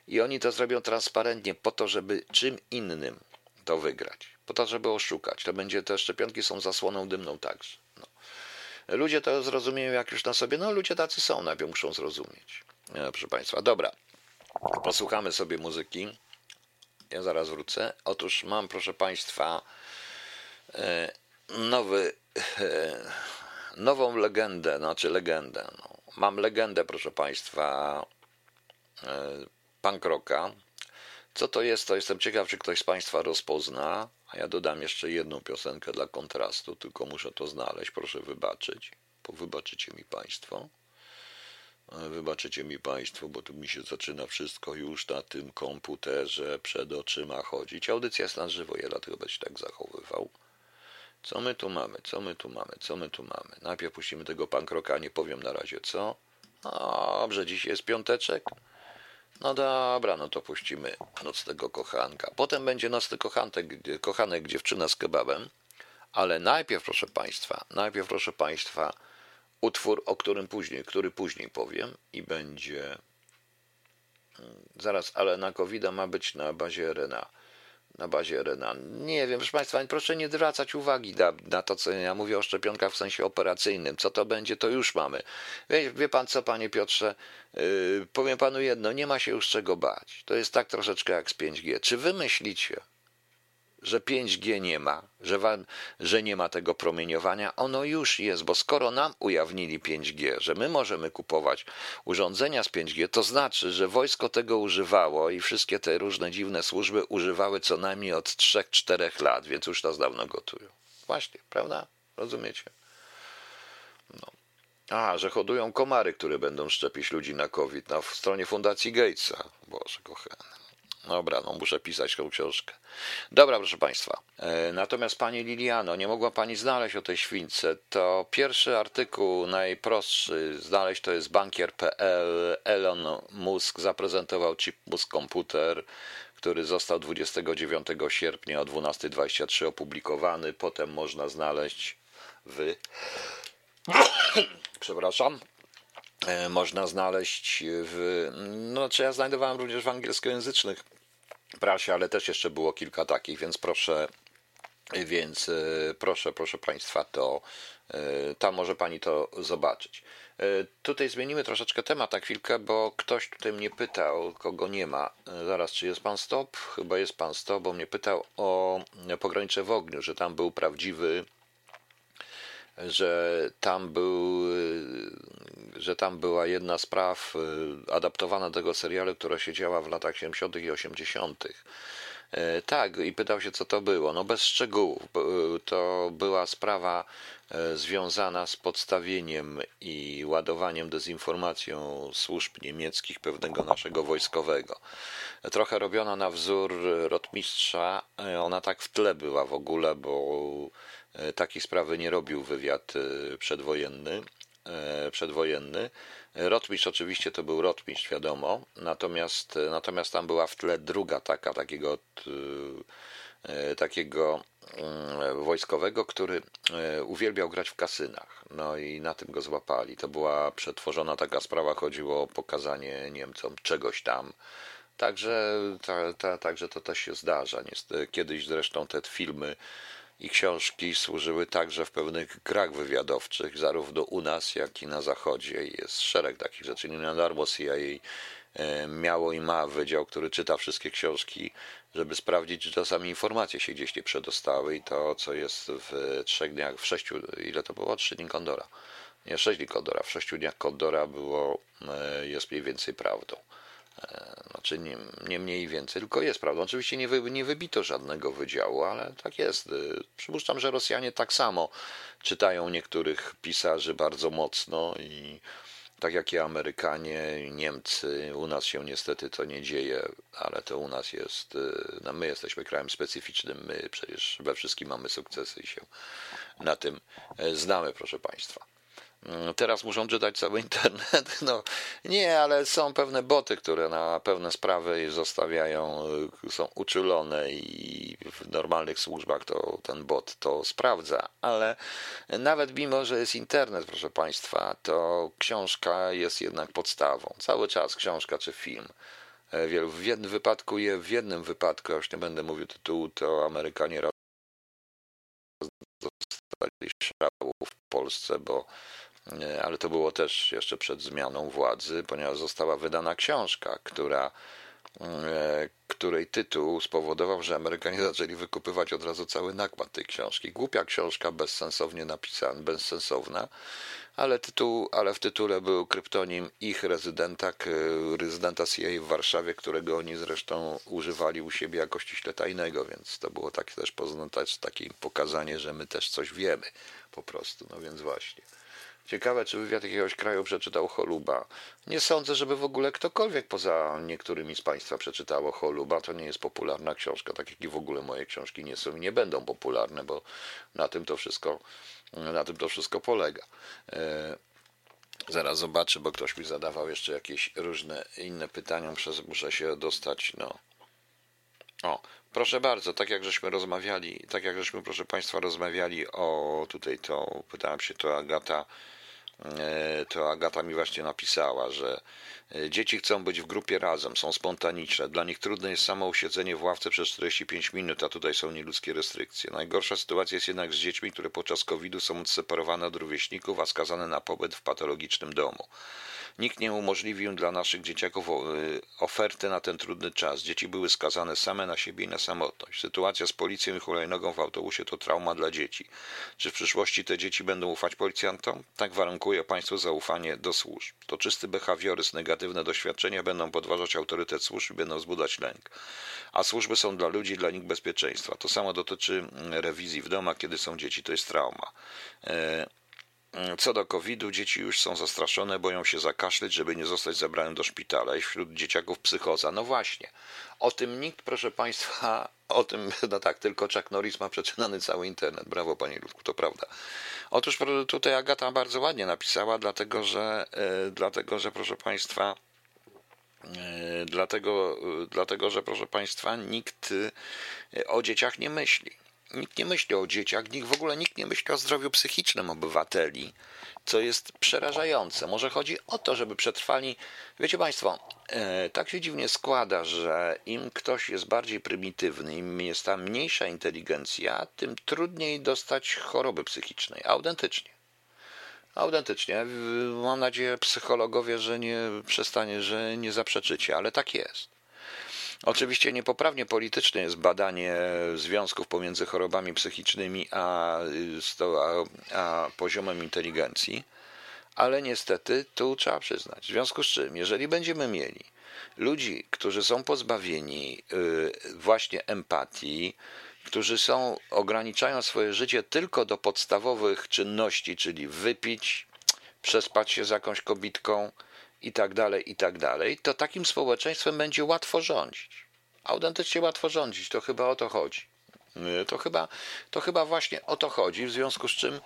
I oni to zrobią transparentnie po to, żeby czym innym to wygrać. Po to, żeby oszukać. To będzie, te szczepionki są zasłoną dymną także. Ludzie to zrozumieją jak już na sobie. No ludzie tacy są, najpierw muszą zrozumieć. E, proszę Państwa, dobra. Posłuchamy sobie muzyki. Ja zaraz wrócę. Otóż mam, proszę Państwa, e, nowy, e, nową legendę, znaczy legendę. No. Mam legendę, proszę Państwa, pankroka. Co to jest, to jestem ciekaw, czy ktoś z Państwa rozpozna. A ja dodam jeszcze jedną piosenkę dla kontrastu, tylko muszę to znaleźć, proszę wybaczyć. Wybaczycie mi Państwo. E, wybaczycie mi Państwo, bo tu mi się zaczyna wszystko już na tym komputerze przed oczyma chodzić. Audycja jest na żywo, ja dlatego będę się tak zachowywał. Co my tu mamy? Co my tu mamy? Co my tu mamy? Najpierw puścimy tego pankroka, nie powiem na razie co. Dobrze, dziś jest piąteczek. No dobra, no to puścimy nocnego kochanka. Potem będzie nocny kochanek, kochanek dziewczyna z kebabem. Ale najpierw, proszę Państwa, najpierw, proszę Państwa, utwór, o którym później, który później powiem i będzie. Mm, zaraz, ale na covid ma być na bazie RNA na bazie RNA. Nie wiem, proszę Państwa, proszę nie zwracać uwagi na, na, to, co ja mówię o szczepionkach w sensie operacyjnym. Co to będzie, to już mamy. Wie, wie Pan co, Panie Piotrze, yy, powiem Panu jedno, nie ma się już czego bać. To jest tak troszeczkę jak z 5G. Czy Wy myślicie, że 5G nie ma, że, wam, że nie ma tego promieniowania, ono już jest, bo skoro nam ujawnili 5G, że my możemy kupować urządzenia z 5G, to znaczy, że wojsko tego używało i wszystkie te różne dziwne służby używały co najmniej od 3-4 lat, więc już nas dawno gotują. Właśnie, prawda? Rozumiecie? No. A, że hodują komary, które będą szczepić ludzi na COVID na stronie Fundacji Gatesa. Boże kochany. Dobra, no muszę pisać tą książkę. Dobra, proszę Państwa. E, natomiast Pani Liliano, nie mogła Pani znaleźć o tej śwince. To pierwszy artykuł, najprostszy znaleźć, to jest bankier.pl. Elon Musk zaprezentował chip Musk komputer, który został 29 sierpnia o 12.23 opublikowany. Potem można znaleźć w... Przepraszam e, można znaleźć w. No, znaczy ja znajdowałem również w angielskojęzycznych prasie, ale też jeszcze było kilka takich, więc proszę, więc e, proszę, proszę Państwa, to e, tam może Pani to zobaczyć. E, tutaj zmienimy troszeczkę temat na chwilkę, bo ktoś tutaj mnie pytał, kogo nie ma. Zaraz, czy jest Pan Stop? Chyba jest Pan Stop, bo mnie pytał o pogranicze w ogniu, że tam był prawdziwy że tam był, że tam była jedna z praw y, adaptowana do tego serialu, która się działa w latach 70. i 80. E, tak, i pytał się, co to było. No bez szczegółów. To była sprawa e, związana z podstawieniem i ładowaniem dezinformacją służb niemieckich pewnego naszego wojskowego. Trochę robiona na wzór rotmistrza. E, ona tak w tle była w ogóle, bo takiej sprawy nie robił wywiad przedwojenny. przedwojenny. Rotmistrz oczywiście to był rotmistrz, wiadomo, natomiast, natomiast tam była w tle druga taka, takiego, e, takiego mm, wojskowego, który e, uwielbiał grać w kasynach. No i na tym go złapali. To była przetworzona taka sprawa, chodziło o pokazanie Niemcom czegoś tam. Także, ta, ta, także to też się zdarza. Kiedyś zresztą te filmy i książki służyły także w pewnych grach wywiadowczych, zarówno u nas, jak i na Zachodzie. Jest szereg takich rzeczy. Nie na darmo CIA e, miało i ma wydział, który czyta wszystkie książki, żeby sprawdzić, czy czasami informacje się gdzieś nie przedostały i to, co jest w trzech dniach, w sześciu, ile to było? Trzy dni Kondora. Nie, sześć dni Kondora. W sześciu dniach Kondora było, e, jest mniej więcej prawdą. E, znaczy nie, nie mniej więcej, tylko jest prawda. Oczywiście nie, wy, nie wybito żadnego wydziału, ale tak jest. E, przypuszczam, że Rosjanie tak samo czytają niektórych pisarzy bardzo mocno i tak jak i Amerykanie, Niemcy, u nas się niestety to nie dzieje, ale to u nas jest, e, no my jesteśmy krajem specyficznym, my przecież we wszystkim mamy sukcesy i się na tym znamy, proszę Państwa. Mm, teraz muszą czytać cały internet. No nie, ale są pewne boty, które na pewne sprawy zostawiają, y, są uczulone i w normalnych służbach to ten bot to sprawdza. Ale nawet mimo, że jest internet, proszę Państwa, to książka jest jednak podstawą. Cały czas książka czy film. E, w jednym wypadku, w jednym wypadku, już nie będę mówił tytułu, to Amerykanie dostali szału w Polsce, bo ale to było też jeszcze przed zmianą władzy, ponieważ została wydana książka, która, e, której tytuł spowodował, że Amerykanie zaczęli wykupywać od razu cały nakład tej książki. Głupia książka, bezsensownie napisana, bezsensowna, ale, tytuł, ale w tytule był kryptonim ich rezydenta, rezydenta CIA w Warszawie, którego oni zresztą używali u siebie jako ściśle tajnego, więc to było takie też takie pokazanie, że my też coś wiemy po prostu, no więc właśnie. Ciekawe, czy wywiad jakiegoś kraju przeczytał Choluba. Nie sądzę, żeby w ogóle ktokolwiek poza niektórymi z Państwa przeczytało Choluba. To nie jest popularna książka, tak jak i w ogóle moje książki nie są i nie będą popularne, bo na tym to wszystko, na tym to wszystko polega. E, zaraz zobaczę, bo ktoś mi zadawał jeszcze jakieś różne inne pytania. Muszę, muszę się dostać. No. O, proszę bardzo, tak jak żeśmy rozmawiali, tak jak żeśmy, proszę Państwa, rozmawiali o tutaj to, pytałem się to Agata to Agata mi właśnie napisała, że e, dzieci chcą być w grupie razem, są spontaniczne. Dla nich trudne jest samo usiedzenie w ławce przez 45 minut, a tutaj są nieludzkie restrykcje. Najgorsza sytuacja jest jednak z dziećmi, które podczas COVID-u są odseparowane od rówieśników, a skazane na pobyt w patologicznym domu. Nikt nie umożliwił dla naszych dzieciaków y, oferty na ten trudny czas. Dzieci były skazane same na siebie i na samotność. Sytuacja z policją i hulajnogą w autobusie to trauma dla dzieci. Czy w przyszłości te dzieci będą ufać policjantom? Tak warunkuje państwo zaufanie do służb. To czysty behawioryzm, negatywne doświadczenia będą podważać autorytet służb i będą wzbudzać lęk. A służby są dla ludzi, dla nich bezpieczeństwa. To samo dotyczy mm, rewizji w domach, kiedy są dzieci. To jest trauma. Co do COVID-u, dzieci już są zastraszone, boją się zakaszleć, żeby nie zostać zabranym do szpitala i wśród dzieciaków psychoza. No właśnie, o tym nikt, proszę Państwa, o tym, no tak, tylko Chuck Norris ma przeczynany cały internet. Brawo, Panie Ludku, to prawda. Otóż tutaj Agata bardzo ładnie napisała, dlatego że, e, dlatego, że proszę Państwa, e, dlatego, e, dlatego, że proszę Państwa, nikt o dzieciach nie myśli. Nikt nie myśli o dzieciach, nikt, w ogóle nikt nie myśli o zdrowiu psychicznym obywateli, co jest przerażające. Może chodzi o to, żeby przetrwali. Wiecie Państwo, e, tak się dziwnie składa, że im ktoś jest bardziej prymitywny, im jest ta mniejsza inteligencja, tym trudniej dostać choroby psychicznej. Autentycznie. Autentycznie. Mam nadzieję, psychologowie, że nie przestanie, że nie zaprzeczycie, ale tak jest. Oczywiście niepoprawnie polityczne jest badanie związków pomiędzy chorobami psychicznymi a, a, a poziomem inteligencji, ale niestety tu trzeba przyznać. W związku z czym, jeżeli będziemy mieli ludzi, którzy są pozbawieni y, właśnie empatii, którzy są, ograniczają swoje życie tylko do podstawowych czynności, czyli wypić, przespać się z jakąś kobitką i tak dalej, i tak dalej, to takim społeczeństwem będzie łatwo rządzić. Autentycznie łatwo rządzić, to chyba o to chodzi. Y, to chyba, to chyba właśnie o to chodzi, w związku, z czym, y,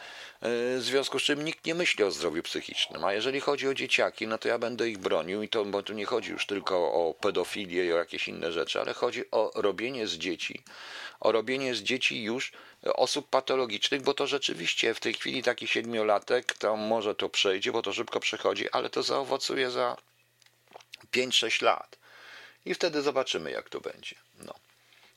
w związku z czym nikt nie myśli o zdrowiu psychicznym. A jeżeli chodzi o dzieciaki, no to ja będę ich bronił i to, bo tu nie chodzi już tylko o pedofilię i o jakieś inne rzeczy, ale chodzi o robienie z dzieci, o robienie z dzieci już osób patologicznych, bo to rzeczywiście w tej chwili taki siedmiolatek, to może to przejdzie, bo to szybko przechodzi, ale to zaowocuje za 5-6 lat. I wtedy zobaczymy, jak to będzie. No.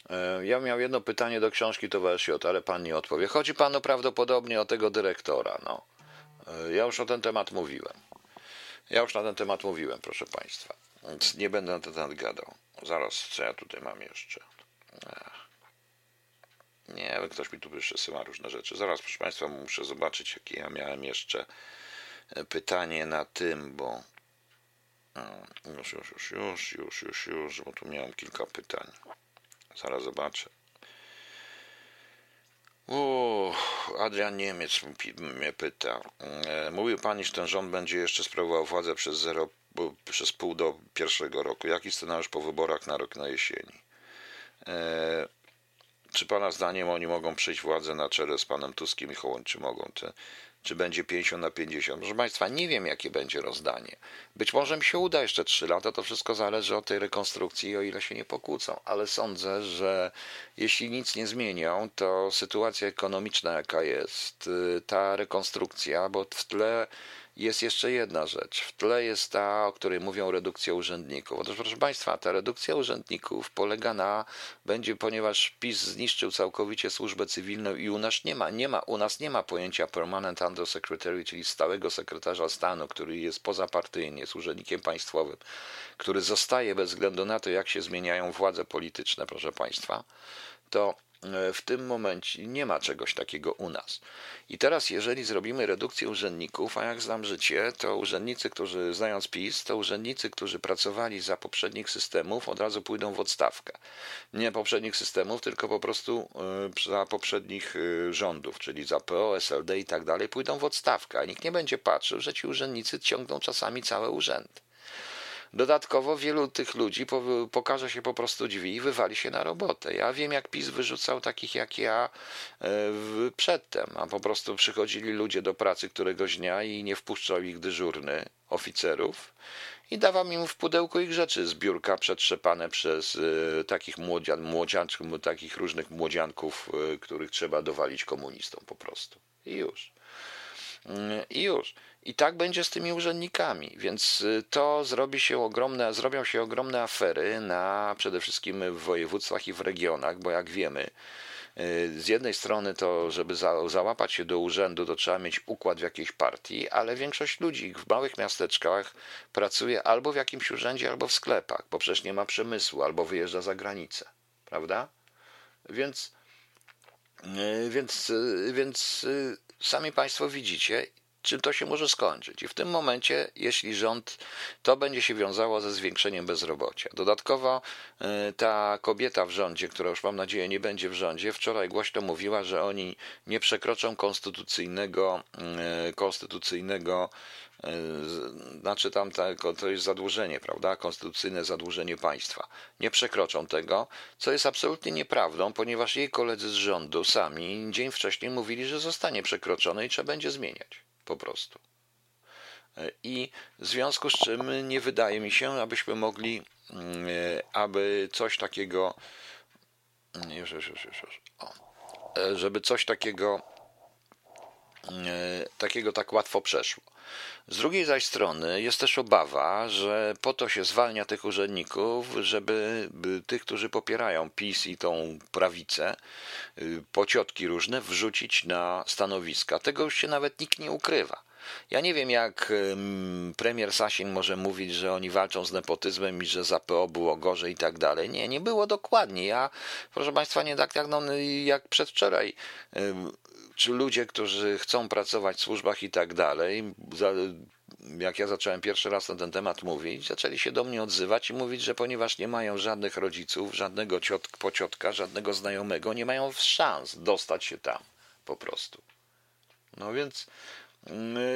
E, ja miał jedno pytanie do książki Towarzysz J, ale pan nie odpowie. Chodzi panu prawdopodobnie o tego dyrektora. No. E, ja już o ten temat mówiłem. Ja już na ten temat mówiłem, proszę państwa. Więc nie będę na ten temat gadał. Zaraz, co ja tutaj mam jeszcze? Nie, ktoś mi tu przesyła różne rzeczy. Zaraz, proszę państwa, muszę zobaczyć, jakie ja miałem jeszcze e, pytanie na tym, bo już, już, już, już, już, już, już, bo tu miałem kilka pytań. Zaraz zobaczę. O, Adrian Niemiec mnie pyta. E, mówił pan, iż ten rząd będzie jeszcze sprawował władzę przez, zero, przez pół do pierwszego roku. Jaki scenariusz po wyborach na rok na jesieni? E, czy pana zdaniem oni mogą przyjść władzę na czele z panem Tuskiem i Hołąd? Czy mogą? Te, czy będzie 50 na 50. Proszę Państwa, nie wiem, jakie będzie rozdanie. Być może mi się uda jeszcze 3 lata, to wszystko zależy od tej rekonstrukcji, o ile się nie pokłócą, ale sądzę, że jeśli nic nie zmienią, to sytuacja ekonomiczna, jaka jest, y, ta rekonstrukcja, bo w tle jest jeszcze jedna rzecz. W tle jest ta, o której mówią redukcja urzędników. Otóż, proszę Państwa, ta redukcja urzędników polega na, będzie, ponieważ PiS zniszczył całkowicie służbę cywilną i u nas nie ma, nie ma, u nas nie ma pojęcia permanent undersecretary, czyli stałego sekretarza stanu, który jest pozapartyjny, jest urzędnikiem państwowym, który zostaje bez względu na to, jak się zmieniają władze polityczne, proszę Państwa, to w tym momencie nie ma czegoś takiego u nas. I teraz, jeżeli zrobimy redukcję urzędników, a jak znam życie, to urzędnicy, którzy znając PiS, to urzędnicy, którzy pracowali za poprzednich systemów, od razu pójdą w odstawkę. Nie poprzednich systemów, tylko po prostu e, za poprzednich e, rządów, czyli za PO, SLD i tak dalej, pójdą w odstawkę. A nikt nie będzie patrzył, że ci urzędnicy ciągną czasami całe urzędy. Dodatkowo wielu tych ludzi pokaże się po prostu drzwi i wywali się na robotę. Ja wiem, jak PiS wyrzucał takich jak ja e, przedtem, a po prostu przychodzili ludzie do pracy któregoś dnia i nie wpuszczał ich dyżurny oficerów i dawał im w pudełku ich rzeczy z biurka przetrzepane przez e, takich młodzian, młodzianczków, takich różnych młodzianków, e, których trzeba dowalić komunistom po prostu. I już. I już. I tak będzie z tymi urzędnikami, więc y, to zrobi się ogromne, zrobią się ogromne afery na przede wszystkim w województwach i w regionach, bo jak wiemy, y, z jednej strony to, żeby za, załapać się do urzędu, to trzeba mieć układ w jakiejś partii, ale większość ludzi w małych miasteczkach pracuje albo w jakimś urzędzie, albo w sklepach, bo przecież nie ma przemysłu, albo wyjeżdża za granicę, prawda? Więc, y, więc, więc sami Państwo widzicie, czym to się może skończyć. I w tym momencie, jeśli rząd, to będzie się wiązało ze zwiększeniem bezrobocia. Dodatkowo e, ta kobieta w rządzie, która już mam nadzieję nie będzie w rządzie, wczoraj głośno mówiła, że oni nie przekroczą konstytucyjnego, e, konstytucyjnego e, znaczy tam to jest zadłużenie, prawda? Konstytucyjne zadłużenie państwa. Nie przekroczą tego, co jest absolutnie nieprawdą, ponieważ jej koledzy z rządu sami dzień wcześniej mówili, że zostanie przekroczone i trzeba będzie zmieniać po prostu. I w związku z czym nie wydaje mi się, abyśmy mogli, mm, aby coś takiego, już, już, już, już, o, żeby coś takiego, mm, takiego tak łatwo przeszło. Z drugiej zaś strony jest też obawa, że po to się zwalnia tych urzędników, żeby tych, którzy popierają PiS i tą prawicę, y, pociotki różne, wrzucić na stanowiska. Tego już się nawet nikt nie ukrywa. Ja nie wiem, jak premier Sasin może mówić, że oni walczą z nepotyzmem i że za PO było gorzej i tak dalej. Nie, nie było dokładnie. Ja, proszę Państwa, nie tak jak, no, jak przedwczoraj czy ludzie, którzy chcą pracować w służbach i tak dalej, jak ja zacząłem pierwszy raz na ten temat mówić, zaczęli się do mnie odzywać i mówić, że ponieważ nie mają żadnych rodziców, żadnego ciot, pociotka, żadnego znajomego, nie mają szans dostać się tam po prostu. No więc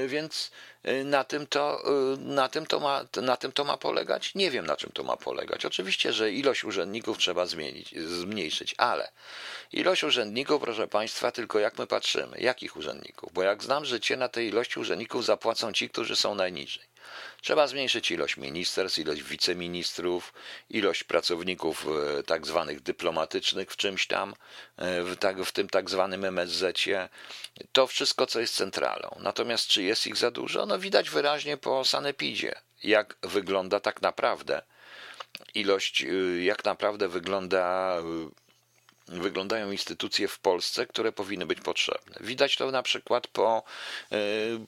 więc y, na tym, to, y, na, tym to ma, na tym to ma polegać? Nie wiem, na czym to ma polegać. Oczywiście, że ilość urzędników trzeba zmienić, zmniejszyć, ale ilość urzędników, proszę Państwa, tylko jak my patrzymy, jakich urzędników? Bo jak znam życie, na tej ilości urzędników zapłacą ci, którzy są najniżej. Trzeba zmniejszyć ilość ministerstw, ilość wiceministrów, ilość pracowników e, tak zwanych dyplomatycznych w czymś tam, e, w, tak, w tym tak zwanym MSZ-cie. To wszystko, co jest centralą. Natomiast czy jest ich za dużo? No widać wyraźnie po sanepidzie, jak wygląda tak naprawdę ilość, e, jak naprawdę wygląda wyglądają instytucje w Polsce, które powinny być potrzebne. Widać to na przykład po, e,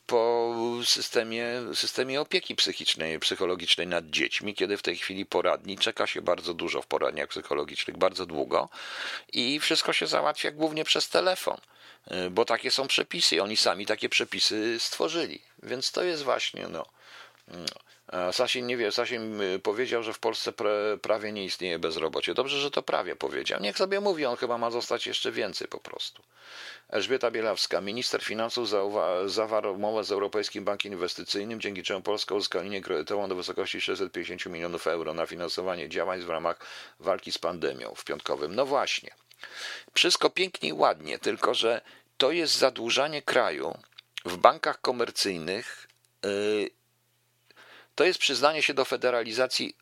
po systemie, systemie opieki psychicznej, psychologicznej nad dziećmi, kiedy w tej chwili poradni czeka się bardzo dużo w poradniach psychologicznych, bardzo długo i wszystko się załatwia głównie przez telefon e, bo takie są przepisy. Oni sami takie przepisy stworzyli. Więc to jest właśnie no, no Sasin nie wie, Sasin y, powiedział, że w Polsce prawie nie istnieje bezrobocie. Dobrze, że to prawie powiedział. Niech sobie mówi, on chyba ma zostać jeszcze więcej po prostu. Elżbieta Bielawska, minister finansów zawarł umowę z Europejskim Bankiem Inwestycyjnym, dzięki czemu Polska uzyska linię kredytową do wysokości 650 milionów euro na finansowanie działań w ramach walki z pandemią w piątkowym. No właśnie. Wszystko pięknie i ładnie, tylko że to jest zadłużanie kraju w bankach komercyjnych. Yy, to jest przyznanie się do federalizacji,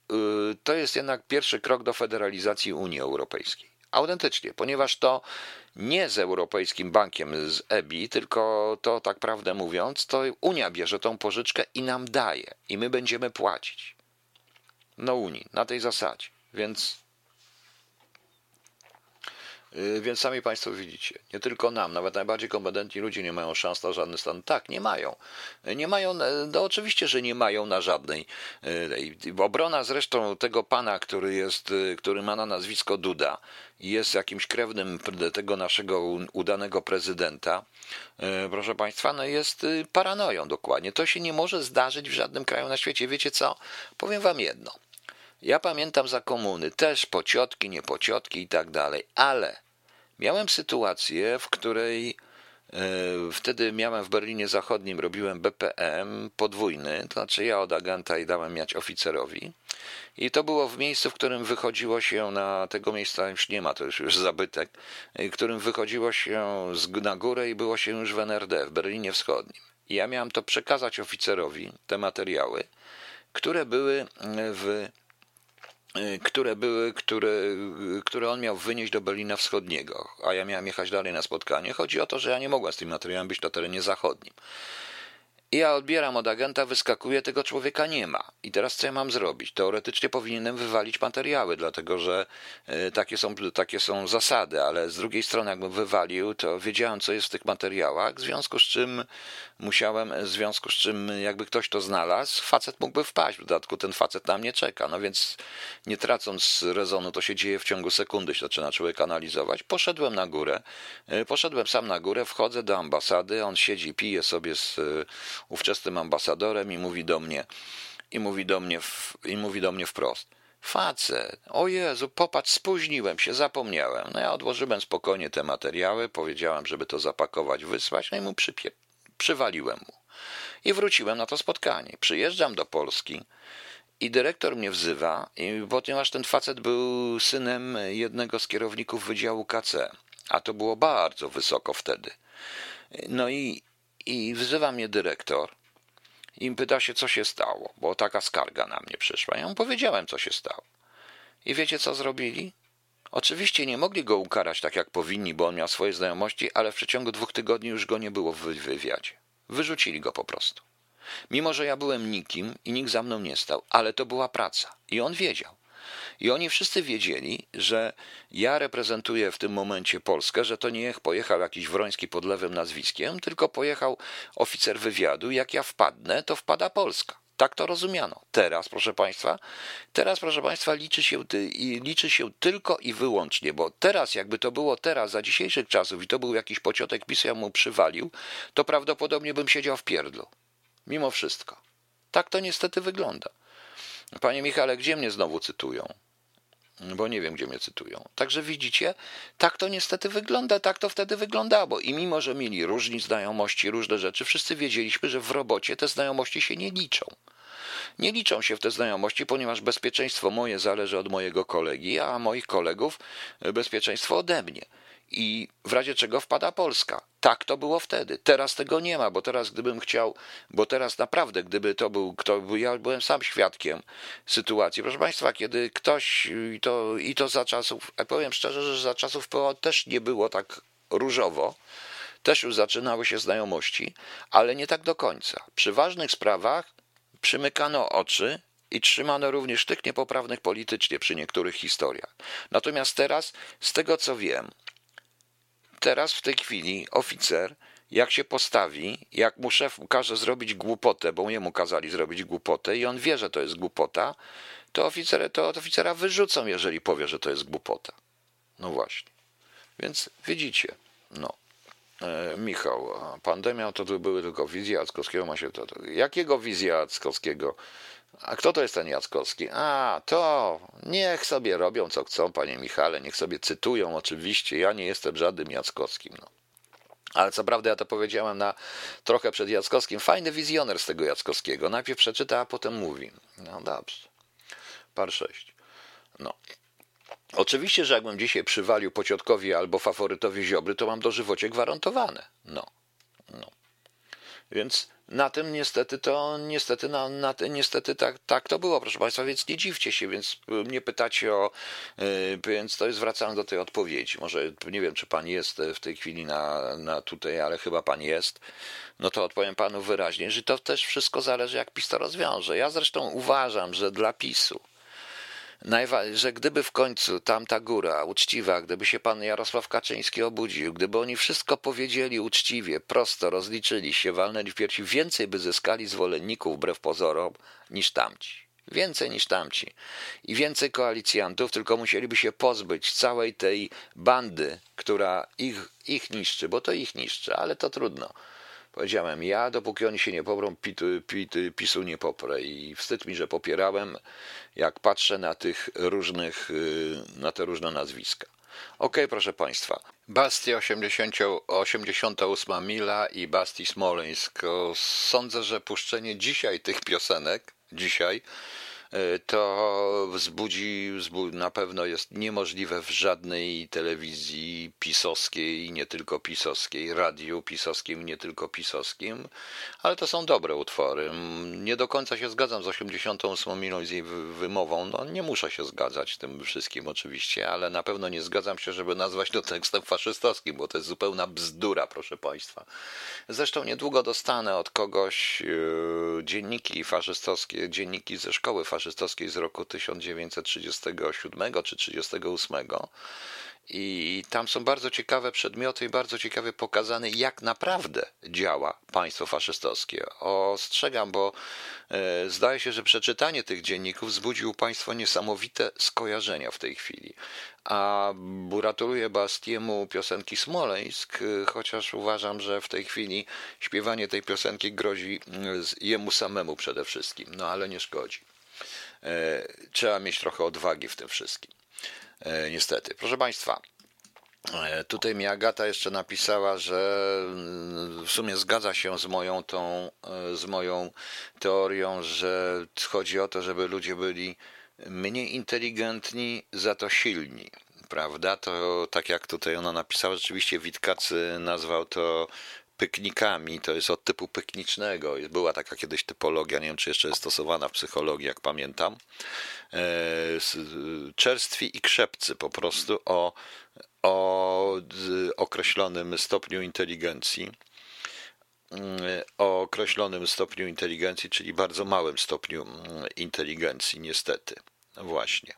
y, to jest jednak pierwszy krok do federalizacji Unii Europejskiej. Autentycznie, ponieważ to nie z Europejskim Bankiem, z EBI, tylko to tak prawdę mówiąc, to Unia bierze tą pożyczkę i nam daje, i my będziemy płacić. No Unii, na tej zasadzie. Więc więc sami Państwo widzicie, nie tylko nam, nawet najbardziej kompetentni ludzie nie mają szans na żadny stan. Tak, nie mają. Nie mają, no oczywiście, że nie mają na żadnej. Y, obrona zresztą tego pana, który jest, y, który ma na nazwisko Duda, jest jakimś krewnym tego naszego udanego prezydenta, proszę Państwa, no jest paranoją dokładnie. To się nie może zdarzyć w żadnym kraju na świecie. Wiecie co? Powiem Wam jedno. Ja pamiętam za komuny też pociotki, niepociotki i tak dalej, ale miałem sytuację, w której e, wtedy miałem w Berlinie Zachodnim, robiłem BPM podwójny, to znaczy ja od agenta i dałem miać oficerowi. I to było w miejscu, w którym wychodziło się na tego miejsca już nie ma, to już, już zabytek, w którym wychodziło się na górę i było się już w NRD, w Berlinie Wschodnim. I ja miałem to przekazać oficerowi, te materiały, które były w Y, które były, które, które on miał wynieść do Berlina Wschodniego, a ja miałem jechać dalej na spotkanie. Chodzi o to, że ja nie mogłem z tym materiałem być na terenie zachodnim. I ja odbieram od agenta, wyskakuje, tego człowieka nie ma. I teraz co ja mam zrobić? Teoretycznie powinienem wywalić materiały, dlatego że e, takie są, takie są zasady, ale z drugiej strony, jakbym wywalił, to wiedziałem, co jest w tych materiałach, w związku z czym musiałem, w związku z czym jakby ktoś to znalazł, facet mógłby wpaść. W dodatku ten facet na mnie czeka. No więc nie tracąc rezonu, to się dzieje w ciągu sekundy, się zaczyna człowiek analizować. Poszedłem na górę, e, poszedłem sam na górę, wchodzę do ambasady, on siedzi, pije sobie z ówczesnym ambasadorem i mówi do mnie, i mówi do mnie, i mówi do mnie wprost. Facet, o Jezu, popatrz, spóźniłem się, zapomniałem. No ja odłożyłem spokojnie te materiały, powiedziałem, żeby to zapakować, wysłać, no i mu przypie... przywaliłem mu. I wróciłem na to spotkanie. Przyjeżdżam do Polski i dyrektor mnie wzywa, ponieważ ten facet był synem jednego z kierowników Wydziału KC, a to było bardzo wysoko wtedy. No i i wzywa mnie dyrektor i pyta się, co się stało, bo taka skarga na mnie przyszła. Ja mu powiedziałem, co się stało. I wiecie, co zrobili? Oczywiście nie mogli go ukarać tak, jak powinni, bo on miał swoje znajomości, ale w przeciągu dwóch tygodni już go nie było w wywiadzie. Wyrzucili go po prostu. Mimo, że ja byłem nikim i nikt za mną nie stał, ale to była praca. I on wiedział. I oni wszyscy wiedzieli, że ja reprezentuję w tym momencie Polskę, że to nie pojechał jakiś Wroński pod lewym nazwiskiem, tylko pojechał oficer wywiadu. Jak ja wpadnę, to wpada Polska. Tak to rozumiano. Teraz, proszę Państwa, teraz, proszę Państwa, liczy się, liczy się tylko i wyłącznie, bo teraz, jakby to było teraz, za dzisiejszych czasów i to był jakiś pociotek PiS, ja mu przywalił, to prawdopodobnie bym siedział w pierdlu. Mimo wszystko. Tak to niestety wygląda. Panie Michale, gdzie mnie znowu cytują? Bo nie wiem, gdzie mnie cytują. Także widzicie, tak to niestety wygląda, tak to wtedy wyglądało. I mimo, że mieli różni znajomości, różne rzeczy, wszyscy wiedzieliśmy, że w robocie te znajomości się nie liczą. Nie liczą się w te znajomości, ponieważ bezpieczeństwo moje zależy od mojego kolegi, a moich kolegów bezpieczeństwo ode mnie i w razie czego wpada Polska. Tak to było wtedy. Teraz tego nie ma, bo teraz gdybym chciał, bo teraz naprawdę, gdyby to był kto, ja byłem sam świadkiem sytuacji. Proszę Państwa, kiedy ktoś, i to, i to za czasów, ja powiem szczerze, że za czasów PO też nie było tak różowo, też już zaczynały się znajomości, ale nie tak do końca. Przy ważnych sprawach przymykano oczy i trzymano również tych niepoprawnych politycznie przy niektórych historiach. Natomiast teraz, z tego co wiem, teraz w tej chwili oficer, jak się postawi, jak mu szef każe zrobić głupotę, bo jemu kazali zrobić głupotę i on wie, że to jest głupota, to, oficer, to oficera wyrzucą, jeżeli powie, że to jest głupota. No właśnie. Więc widzicie, no. E, Michał, pandemia to były tylko wizje Jackowskiego, ma się to. Jakiego wizja Jackowskiego? A kto to jest ten Jackowski? A, to niech sobie robią co chcą, panie Michale, niech sobie cytują oczywiście. Ja nie jestem żadnym Jackowskim. No. Ale co prawda ja to powiedziałem na trochę przed Jackowskim. Fajny wizjoner z tego Jackowskiego. Najpierw przeczyta, a potem mówi. No dobrze. Par 6. No. Oczywiście, że jakbym dzisiaj przywalił pociotkowi albo faworytowi Ziobry, to mam dożywocie gwarantowane. No. No. Więc na tym niestety to, niestety, na, na niestety tak, tak to było, proszę Państwa, więc nie dziwcie się, więc mnie pytacie o, yy, więc to jest wracając do tej odpowiedzi. Może nie wiem, czy Pan jest w tej chwili na, na tutaj, ale chyba Pan jest. No to odpowiem Panu wyraźnie, że to też wszystko zależy, jak PiS to rozwiąże. Ja zresztą uważam, że dla PiSu że gdyby w końcu tamta góra uczciwa, gdyby się pan Jarosław Kaczyński obudził, gdyby oni wszystko powiedzieli uczciwie, prosto, rozliczyli się, walnęli w piersi, więcej by zyskali zwolenników wbrew pozorom niż tamci. Więcej niż tamci. I więcej koalicjantów, tylko musieliby się pozbyć całej tej bandy, która ich, ich niszczy, bo to ich niszczy, ale to trudno. Powiedziałem, ja dopóki oni się nie poprą, pit, pit, PiSu nie poprę i wstyd mi, że popierałem, jak patrzę na tych różnych, y, na te różne nazwiska. Ok, proszę Państwa. Bastia 80, 88 Mila i Basti Smoleńsk. Sądzę, że puszczenie dzisiaj tych piosenek, dzisiaj, to wzbudzi, na pewno jest niemożliwe w żadnej telewizji pisowskiej i nie tylko pisowskiej, radiu pisowskim i nie tylko pisowskim, ale to są dobre utwory. Nie do końca się zgadzam z 88 minutą z jej wymową, no nie muszę się zgadzać z tym wszystkim oczywiście, ale na pewno nie zgadzam się, żeby nazwać to tekstem faszystowskim, bo to jest zupełna bzdura, proszę Państwa. Zresztą niedługo dostanę od kogoś yy, dzienniki faszystowskie, dzienniki ze szkoły faszystowskiej, faszystowskiej z roku 1937 czy 1938. I tam są bardzo ciekawe przedmioty i bardzo ciekawie pokazane, jak naprawdę działa państwo faszystowskie. Ostrzegam, bo e, zdaje się, że przeczytanie tych dzienników wzbudził państwo niesamowite skojarzenia w tej chwili. A gratuluję Bastiemu piosenki Smoleńsk, chociaż uważam, że w tej chwili śpiewanie tej piosenki grozi jemu samemu przede wszystkim, no ale nie szkodzi. E, trzeba mieć trochę odwagi w tym wszystkim. E, niestety. Proszę Państwa, e, Tutaj mi Agata jeszcze napisała, że mm, w sumie zgadza się z moją tą, z moją teorią, że chodzi o to, żeby ludzie byli mniej inteligentni, za to silni. Prawda? To tak jak tutaj ona napisała, rzeczywiście Witkacy nazwał to pyknikami, to jest od typu pyknicznego. Była taka kiedyś typologia, nie wiem czy jeszcze jest stosowana w psychologii, jak pamiętam. E, czerstwi i krzepcy po prostu o, o określonym stopniu inteligencji. O określonym stopniu inteligencji, czyli bardzo małym stopniu inteligencji, niestety. No właśnie.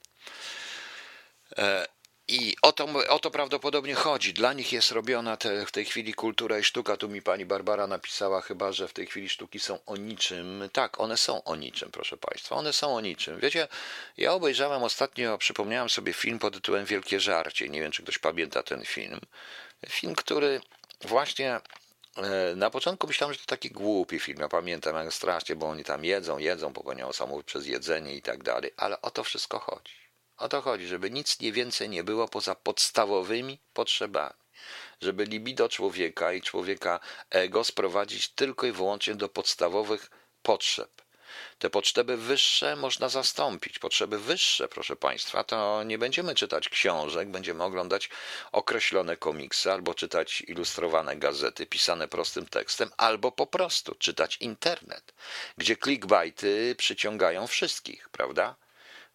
I o to, o to prawdopodobnie chodzi. Dla nich jest robiona te, w tej chwili kultura i sztuka. Tu mi pani Barbara napisała chyba, że w tej chwili sztuki są o niczym. Tak, one są o niczym, proszę państwa. One są o niczym. Wiecie, ja obejrzałem ostatnio, przypomniałem sobie film pod tytułem Wielkie Żarcie. Nie wiem, czy ktoś pamięta ten film. Film, który właśnie e, na początku myślałem, że to taki głupi film. Ja pamiętam jak strasznie, bo oni tam jedzą, jedzą, popełniają samobójstwo przez jedzenie i tak dalej. Ale o to wszystko chodzi. O to chodzi, żeby nic nie więcej nie było poza podstawowymi potrzebami. Żeby libido człowieka i człowieka ego sprowadzić tylko i wyłącznie do podstawowych potrzeb. Te potrzeby wyższe można zastąpić. Potrzeby wyższe, proszę Państwa, to nie będziemy czytać książek, będziemy oglądać określone komiksy albo czytać ilustrowane gazety pisane prostym tekstem, albo po prostu czytać internet, gdzie clickbaity przyciągają wszystkich, prawda?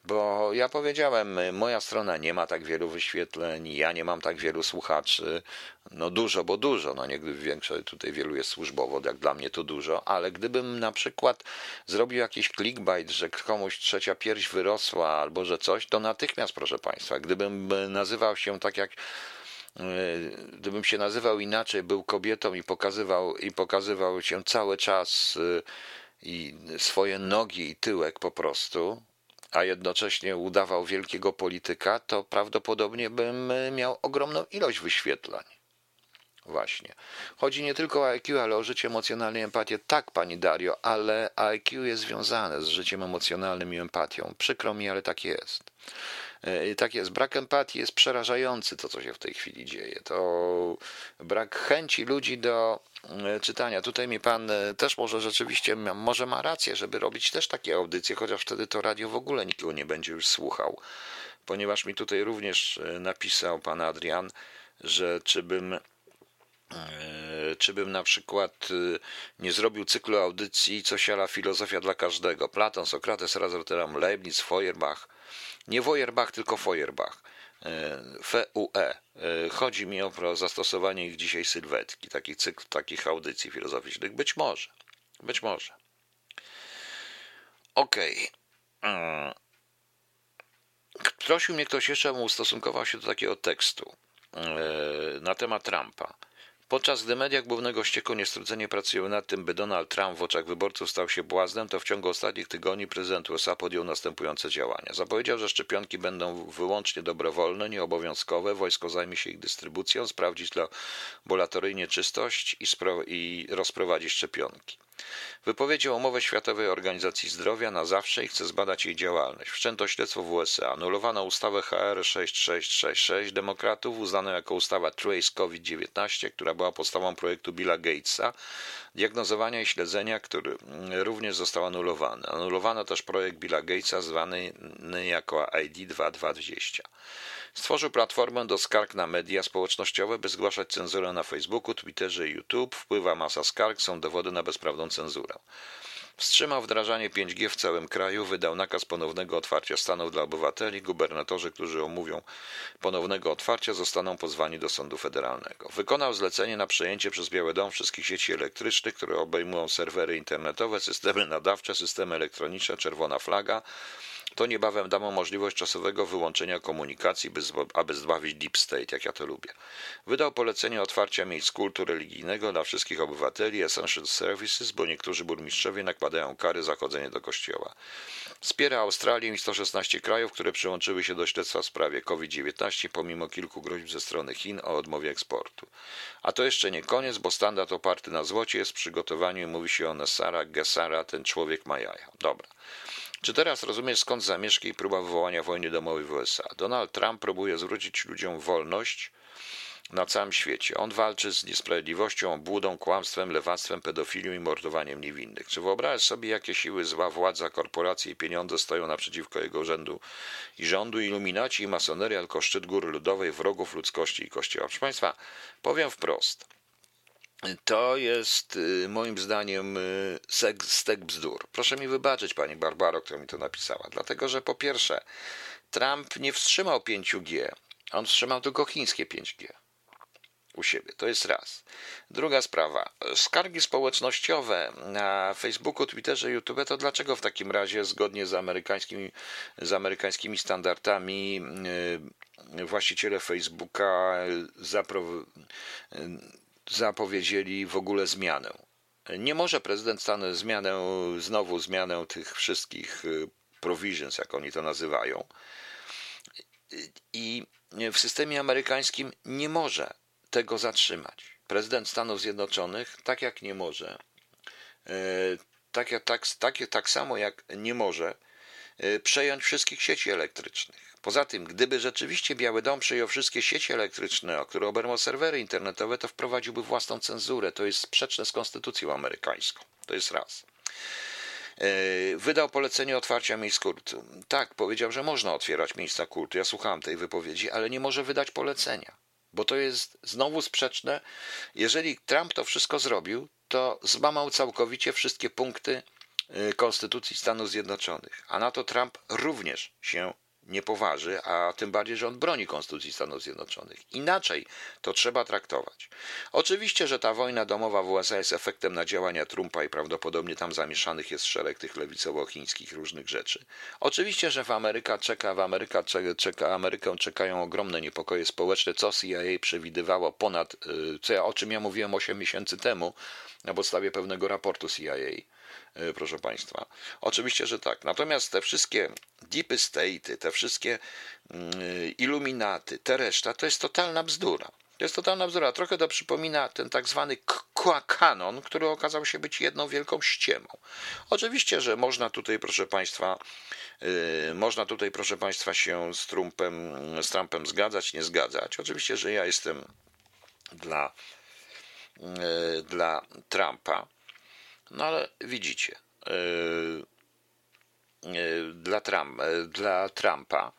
Bo ja powiedziałem, moja strona nie ma tak wielu wyświetleń, ja nie mam tak wielu słuchaczy. No dużo, bo dużo, no nie większość tutaj wielu jest służbowo, jak dla mnie to dużo, ale gdybym na przykład zrobił jakiś clickbait, że komuś trzecia pierś wyrosła albo że coś, to natychmiast, proszę Państwa, gdybym nazywał się tak jak e, gdybym się nazywał inaczej, był kobietą i pokazywał, i pokazywał się cały czas i swoje nogi i tyłek po prostu, a jednocześnie udawał wielkiego polityka, to prawdopodobnie bym miał ogromną ilość wyświetleń. Właśnie. Chodzi nie tylko o IQ, ale o życie emocjonalne i empatię. Tak, pani Dario, ale IQ jest związane z życiem emocjonalnym i empatią. Przykro mi, ale tak jest. E, tak jest. Brak empatii jest przerażający, to co się w tej chwili dzieje. To brak chęci ludzi do e, czytania. Tutaj mi pan e, też może rzeczywiście, może ma rację, żeby robić też takie audycje, chociaż wtedy to radio w ogóle nikogo nie będzie już słuchał. Ponieważ mi tutaj również napisał pan Adrian, że czy bym czy bym na przykład nie zrobił cyklu audycji Co siala filozofia dla każdego. Platon, Sokrates, Razorteram, Leibniz, Feuerbach, nie Feuerbach, tylko Feuerbach. FUE. E. Chodzi mi o zastosowanie ich dzisiaj sylwetki, takich cykl, takich audycji filozoficznych. Być może. Być może. Okej. Okay. Mm. Prosił mnie ktoś jeszcze, abym ustosunkował się do takiego tekstu e, na temat Trumpa. Podczas gdy media głównego ścieku niestrudzenie pracują nad tym, by Donald Trump w oczach wyborców stał się błaznem, to w ciągu ostatnich tygodni prezydent USA podjął następujące działania. Zapowiedział, że szczepionki będą wyłącznie dobrowolne, nieobowiązkowe, wojsko zajmie się ich dystrybucją, sprawdzić laboratoryjnie czystość i, i rozprowadzić szczepionki. Wypowiedział umowę Światowej Organizacji Zdrowia na zawsze i chce zbadać jej działalność. Wszczęto śledztwo w USA. Anulowano ustawę HR 6666 demokratów, uznaną jako ustawa Trace COVID-19, która była podstawą projektu Billa Gatesa, diagnozowania i śledzenia, który również został anulowany. Anulowano też projekt Billa Gatesa zwany jako ID 2220. Stworzył platformę do skarg na media społecznościowe, by zgłaszać cenzurę na Facebooku, Twitterze i YouTube. Wpływa masa skarg, są dowody na bezprawną cenzurę. Wstrzymał wdrażanie 5G w całym kraju, wydał nakaz ponownego otwarcia stanów dla obywateli. Gubernatorzy, którzy omówią ponownego otwarcia, zostaną pozwani do sądu federalnego. Wykonał zlecenie na przejęcie przez Biały Dom wszystkich sieci elektrycznych, które obejmują serwery internetowe, systemy nadawcze, systemy elektroniczne, czerwona flaga, to niebawem damy możliwość czasowego wyłączenia komunikacji, aby zbawić deep state, jak ja to lubię. Wydał polecenie otwarcia miejsc kultu religijnego dla wszystkich obywateli, essential services, bo niektórzy burmistrzowie nakładają kary za chodzenie do kościoła. Wspiera Australię i 116 krajów, które przyłączyły się do śledztwa w sprawie COVID-19 pomimo kilku groźb ze strony Chin o odmowie eksportu. A to jeszcze nie koniec, bo standard oparty na złocie jest w przygotowaniu i mówi się o Nessara Gesara, ten człowiek ma jaja. Dobra. Czy teraz rozumiesz skąd zamieszki i próba wywołania wojny domowej w USA? Donald Trump próbuje zwrócić ludziom wolność na całym świecie. On walczy z niesprawiedliwością, obłudą, kłamstwem, lewactwem, pedofilią i mordowaniem niewinnych. Czy wyobrażasz sobie, jakie siły zła, władza, korporacje i pieniądze stoją naprzeciwko jego urzędu i rządu, iluminaci i masoneria jako szczyt góry ludowej, wrogów ludzkości i kościoła? Proszę Państwa, powiem wprost. To jest y, moim zdaniem y, stek bzdur. Proszę mi wybaczyć, pani Barbaro, która mi to napisała, dlatego że po pierwsze, Trump nie wstrzymał 5G, on wstrzymał tylko chińskie 5G. u siebie. To jest raz. Druga sprawa. Skargi społecznościowe na Facebooku, Twitterze, YouTube, to dlaczego w takim razie zgodnie z amerykańskimi, z amerykańskimi standardami yy, właściciele Facebooka zapowiedzieli w ogóle zmianę? Nie może prezydent Stanów zmianę, znowu zmianę tych wszystkich yy, provisions, jak oni to nazywają. I w systemie amerykańskim nie może tego zatrzymać. Prezydent Stanów Zjednoczonych, tak jak nie może, e, tak, tak, tak, tak samo jak nie może przejąć wszystkich sieci elektrycznych. Poza tym, gdyby rzeczywiście Biały Dom przejął wszystkie sieci elektryczne, o które oberwał serwery internetowe, to wprowadziłby własną cenzurę. To jest sprzeczne z konstytucją amerykańską. To jest raz. E, wydał polecenie otwarcia miejsc kultu. Tak, powiedział, że można otwierać miejsca kultu. Ja słuchałem tej wypowiedzi, ale nie może wydać polecenia, bo to jest znowu sprzeczne. Jeżeli Trump to wszystko zrobił, to złamał całkowicie wszystkie punkty Konstytucji Stanów Zjednoczonych, a na to Trump również się nie poważy, a tym bardziej, że on broni Konstytucji Stanów Zjednoczonych. Inaczej to trzeba traktować. Oczywiście, że ta wojna domowa w USA jest efektem na działania Trumpa i prawdopodobnie tam zamieszanych jest szereg tych lewicowo-chińskich różnych rzeczy. Oczywiście, że w Ameryka czeka, w Ameryka czeka, Amerykę czekają ogromne niepokoje społeczne, co CIA przewidywało ponad, y, co ja, o czym ja mówiłem 8 miesięcy temu na podstawie pewnego raportu CIA E, proszę Państwa. Oczywiście, że tak. Natomiast te wszystkie deep state, te wszystkie mm, iluminaty, te reszta, to jest totalna bzdura. To jest totalna bzdura. Trochę to przypomina ten tak zwany kanon, który okazał się być jedną wielką ściemą. Oczywiście, że można tutaj, proszę Państwa, yy, można tutaj, proszę Państwa, się z Trumpem, z Trumpem zgadzać, nie zgadzać. Oczywiście, że ja jestem dla, dla Trumpa. No ale widzicie, e, e, dla, Trump, e, dla Trumpa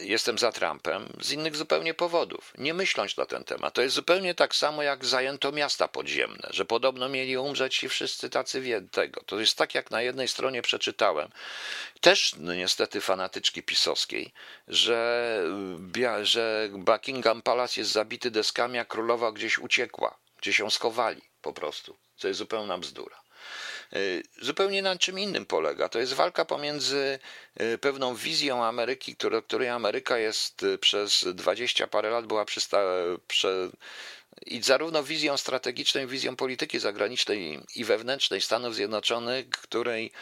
jestem za Trumpem z innych zupełnie powodów. Nie myśląc na ten temat. To jest zupełnie tak samo, jak zajęto miasta podziemne, że podobno mieli umrzeć ci wszyscy tacy tego. To jest tak, jak na jednej stronie przeczytałem, też no niestety fanatyczki pisowskiej, że, że Buckingham Palace jest zabity deskami, a królowa gdzieś uciekła, gdzieś ją schowali po prostu co jest zupełna bzdura. E, zupełnie na czym innym polega. To jest walka pomiędzy e, pewną wizją Ameryki, do której Ameryka jest e, przez dwadzieścia parę lat była przysta... Prze... i zarówno wizją strategiczną, wizją polityki zagranicznej i wewnętrznej Stanów Zjednoczonych, której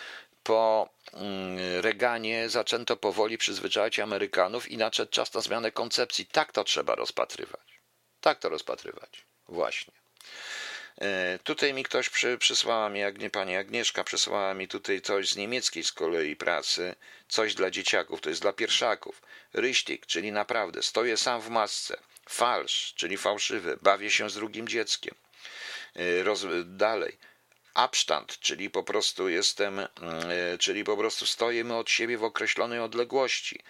po mm, Reganie zaczęto powoli przyzwyczajać Amerykanów i nadszedł czas na zmianę koncepcji. Tak to trzeba rozpatrywać. Tak to rozpatrywać. Właśnie. E, tutaj mi ktoś przy, przysłała mi, jak pani Agnieszka, przysłała mi tutaj coś z niemieckiej z kolei pracy, coś dla dzieciaków, to jest dla pierwszaków. Ryśtik, czyli naprawdę, stoję sam w masce. Falsz, czyli fałszywy, bawię się z drugim dzieckiem. E, roz, dalej. Abstand, czyli po prostu jestem, e, czyli po prostu stoimy od siebie w określonej odległości.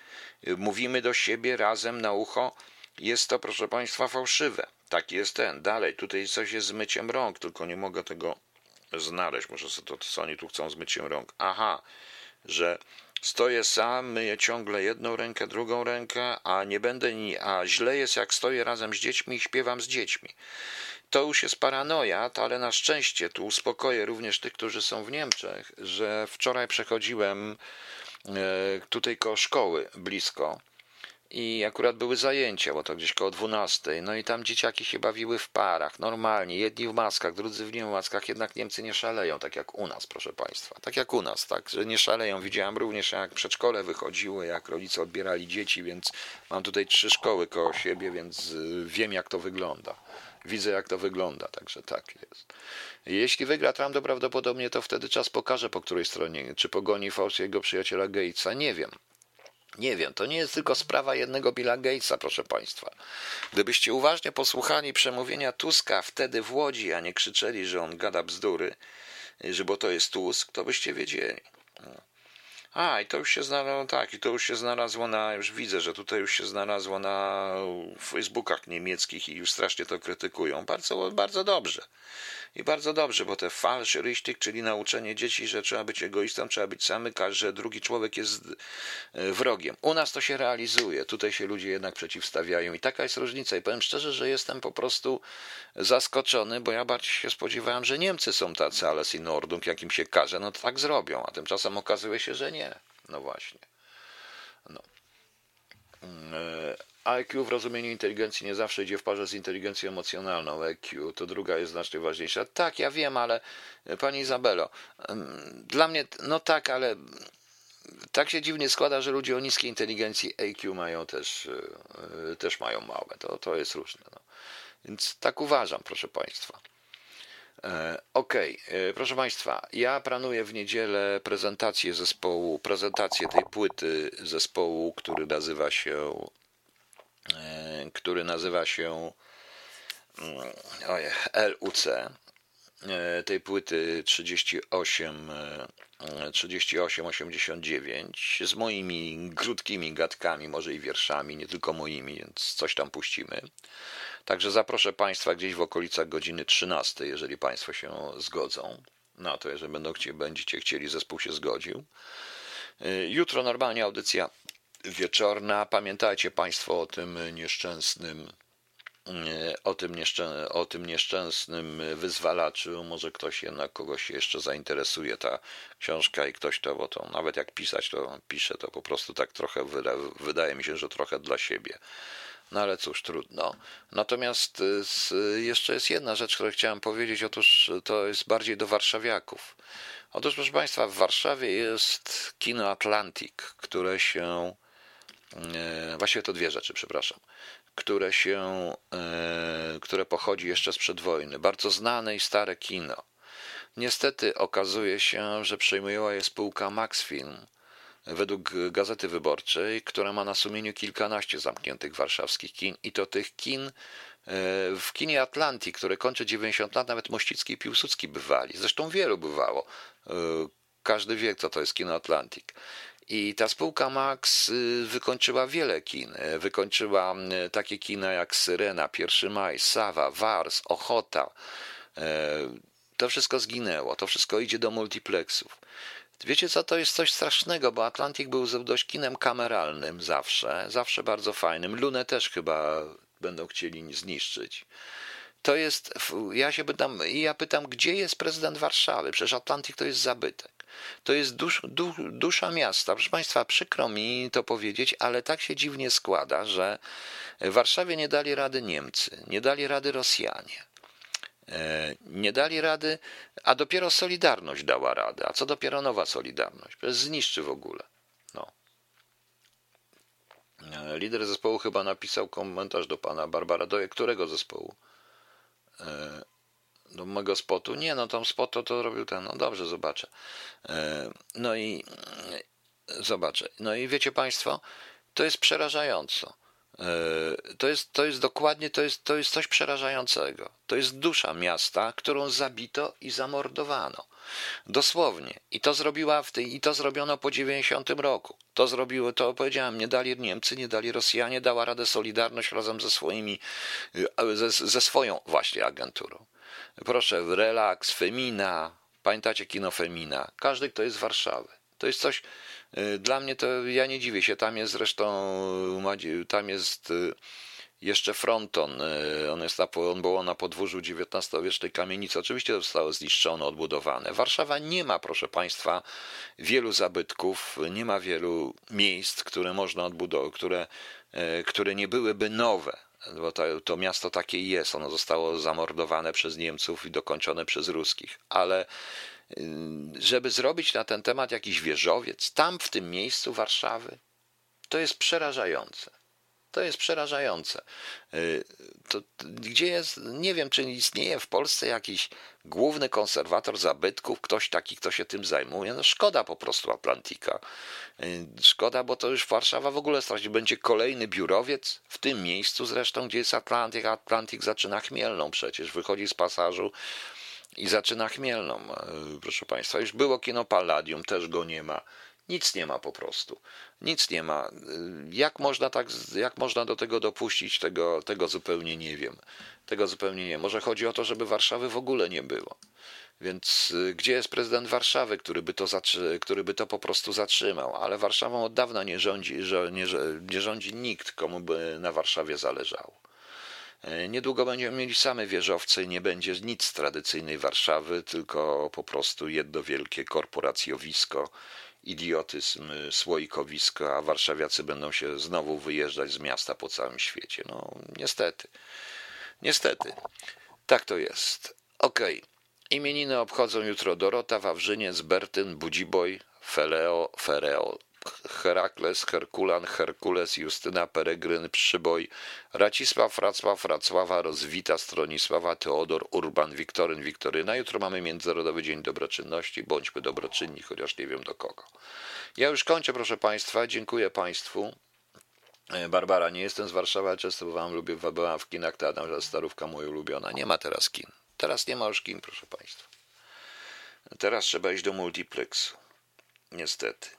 Mówimy do siebie razem na ucho. Jest to, proszę Państwa, fałszywe. Tak jest ten. Dalej, tutaj coś jest z myciem rąk, tylko nie mogę tego znaleźć. Może sobie to, co oni tu chcą z myciem rąk. Aha, że stoję sam, myję ciągle jedną rękę, drugą rękę, a nie będę, a źle jest jak stoję razem z dziećmi i śpiewam z dziećmi. To już jest paranoja, ale na szczęście tu uspokoję również tych, którzy są w Niemczech, że wczoraj przechodziłem e, tutaj koło szkoły blisko i akurat były zajęcia, bo to gdzieś koło 12. No i tam dzieciaki się bawiły w parach, normalnie. Jedni w maskach, drudzy w nie w maskach, jednak Niemcy nie szaleją, tak jak u nas, proszę Państwa. Tak jak u nas, tak, że nie szaleją. Widziałem również, jak przedszkole wychodziły, jak rodzice odbierali dzieci, więc mam tutaj trzy szkoły koło siebie, więc y, wiem, jak to wygląda. Widzę, jak to wygląda, także tak jest. Jeśli wygra Trump, to prawdopodobnie to wtedy czas pokaże, po której stronie, czy pogoni fałszywego przyjaciela Gatesa, nie wiem. Nie wiem, to nie jest tylko sprawa jednego Billa Gatesa, proszę Państwa. Gdybyście uważnie posłuchali przemówienia Tuska wtedy w Łodzi, a nie krzyczeli, że on gada bzdury, że bo to jest Tusk, to byście wiedzieli. A, i to już się znalazło, tak, i to już się znalazło na, już widzę, że tutaj już się znalazło na Facebookach niemieckich i już strasznie to krytykują. Bardzo, bardzo dobrze. I bardzo dobrze, bo te falszyrystyk, czyli nauczenie dzieci, że trzeba być egoistą, trzeba być samyka, że drugi człowiek jest e, wrogiem. U nas to się realizuje, tutaj się ludzie jednak przeciwstawiają i taka jest różnica. I powiem szczerze, że jestem po prostu zaskoczony, bo ja bardziej się spodziewałem, że Niemcy są tacy, ale in Ordnung, jak im się każe, no to tak zrobią, a tymczasem okazuje się, że nie. No właśnie. No. E, IQ w rozumieniu inteligencji nie zawsze idzie w parze z inteligencją emocjonalną. EQ to druga jest znacznie ważniejsza. Tak, ja wiem, ale e, pani Izabelo, dla mnie, no tak, ale tak się dziwnie składa, że ludzie o niskiej inteligencji EQ mają też, e, też mają małe. To, to jest różne. No. Więc tak uważam, proszę Państwa. E, okej, okay. proszę Państwa, ja planuję w niedzielę prezentację zespołu, prezentację tej płyty zespołu, który nazywa się E, który nazywa się mm, oje, LUC e, tej płyty 38 3889 e, z moimi krótkimi gadkami, może i wierszami, nie tylko moimi, więc coś tam puścimy. Także zaproszę Państwa gdzieś w okolicach godziny 13, jeżeli Państwo się zgodzą na to, jeżeli będą będziecie chcieli, zespół się zgodził. Jutro normalnie audycja wieczorna. Pamiętajcie Państwo o tym nieszczęsnym o tym, nieszczę, o tym nieszczęsnym wyzwalaczu. Może ktoś jednak kogoś jeszcze zainteresuje ta książka i ktoś to, bo to nawet jak pisać, to pisze to po prostu tak trochę, wyda, wydaje mi się, że trochę dla siebie. No ale cóż, trudno. Natomiast y, jeszcze jest jedna rzecz, którą chciałem powiedzieć. Otóż to jest bardziej do warszawiaków. Otóż, proszę Państwa, w Warszawie jest kino Atlantic, które się E, właściwie to dwie rzeczy, przepraszam, które się, e, które pochodzi jeszcze sprzed wojny. Bardzo znane i stare kino. Niestety okazuje się, że przejmujała je spółka Maxfilm, według Gazety Wyborczej, która ma na sumieniu kilkanaście zamkniętych warszawskich kin i to tych kin e, w kinie Atlantii, które kończy 90 lat, nawet Mościcki i Piłsudski bywali. Zresztą wielu bywało. Każdy wie, co to jest kino Atlantic. I ta spółka Max y, wykończyła wiele kin. Y, wykończyła takie kina jak Syrena, 1 Maj, Sawa, Wars, Ochota. To wszystko zginęło, to wszystko idzie do multiplexów. Wiecie co, to jest coś strasznego, bo Atlantic był dość kinem kameralnym zawsze, zawsze bardzo fajnym. Lunę też chyba będą chcieli zniszczyć. To jest, ja się pytam, ja pytam, gdzie jest prezydent Warszawy? Przecież Atlantic to jest zabytek. To jest dusz, dusza miasta. Proszę Państwa, przykro mi to powiedzieć, ale tak się dziwnie składa, że w Warszawie nie dali rady Niemcy, nie dali rady Rosjanie. E, nie dali rady, a dopiero Solidarność dała radę. A co dopiero nowa Solidarność? Zniszczy w ogóle. No. E, lider zespołu chyba napisał komentarz do pana Barbara. Do którego zespołu? E, do mego spotu. Nie, no tam spot to, robił ten. No dobrze, zobaczę. No i zobaczę. No i wiecie Państwo, to jest przerażająco. E, to jest, to jest dokładnie, to jest, to jest coś przerażającego. To jest dusza miasta, którą zabito i zamordowano. Dosłownie. I to zrobiła w tej, i to zrobiono po 90 roku. To zrobiło, to powiedziałem, nie dali Niemcy, nie dali Rosjanie, dała radę Solidarność razem ze swoimi, ze, ze swoją właśnie agenturą. Proszę, relaks, Femina. Pamiętacie kino Femina? Każdy, kto jest z Warszawy. To jest coś, y, dla mnie to, ja nie dziwię się, tam jest zresztą, tam jest y, jeszcze fronton, y, on, jest na, on był na podwórzu XIX-wiecznej kamienicy, oczywiście zostało zniszczone, odbudowane. Warszawa nie ma, proszę Państwa, wielu zabytków, nie ma wielu miejsc, które można odbudować, które, które nie byłyby nowe bo to, to miasto takie jest. Ono zostało zamordowane przez Niemców i dokończone przez Ruskich. Ale żeby zrobić na ten temat jakiś wieżowiec, tam w tym miejscu Warszawy, to jest przerażające. To jest przerażające. Y, to, gdzie jest, nie wiem, czy istnieje w Polsce jakiś główny konserwator zabytków, ktoś taki, kto się tym zajmuje. No szkoda po prostu Atlantika. Y, szkoda, bo to już Warszawa w ogóle straci. Będzie kolejny biurowiec w tym miejscu zresztą, gdzie jest Atlantyk. Atlantyk zaczyna chmielną przecież, wychodzi z pasażu i zaczyna chmielną, y, proszę Państwa. Już było kino Palladium, też go nie ma. Nic nie ma po prostu. Nic nie ma. Jak można, tak, jak można do tego dopuścić, tego, tego zupełnie nie wiem. Tego zupełnie nie. Może chodzi o to, żeby Warszawy w ogóle nie było. Więc y, gdzie jest prezydent Warszawy, który by to, który by to po prostu zatrzymał? Ale Warszawą od dawna nie rządzi, nie, nie rządzi nikt, komu by na Warszawie zależało. E, niedługo będziemy mieli same wieżowce i nie będzie nic z tradycyjnej Warszawy, tylko po prostu jedno wielkie korporacjowisko, idiotyzm, słoikowisko, a warszawiacy będą się znowu wyjeżdżać z miasta po całym świecie. No niestety. Niestety. Tak to jest. Okej. Okay. Imieniny obchodzą jutro Dorota, Wawrzyniec, Bertyn, Budziboj, Feleo, Fereo, Herakles, Herkulan, Herkules, Justyna, Peregryn, Przyboj, Racisław, Racław, Racława, Rozwita, Stronisława, Teodor, Urban, Wiktoryn, Wiktoryna. Jutro mamy Międzynarodowy Dzień Dobroczynności. Bądźmy dobroczynni, chociaż nie wiem do kogo. Ja już kończę, proszę Państwa. Dziękuję Państwu. E, Barbara, nie jestem z Warszawy, ale często bywałam, lubię, byłam w kinach, Adam Starówka moja ulubiona. Nie ma teraz kin. Teraz nie ma już kin, proszę Państwa. Teraz trzeba iść do multiplexu. Niestety.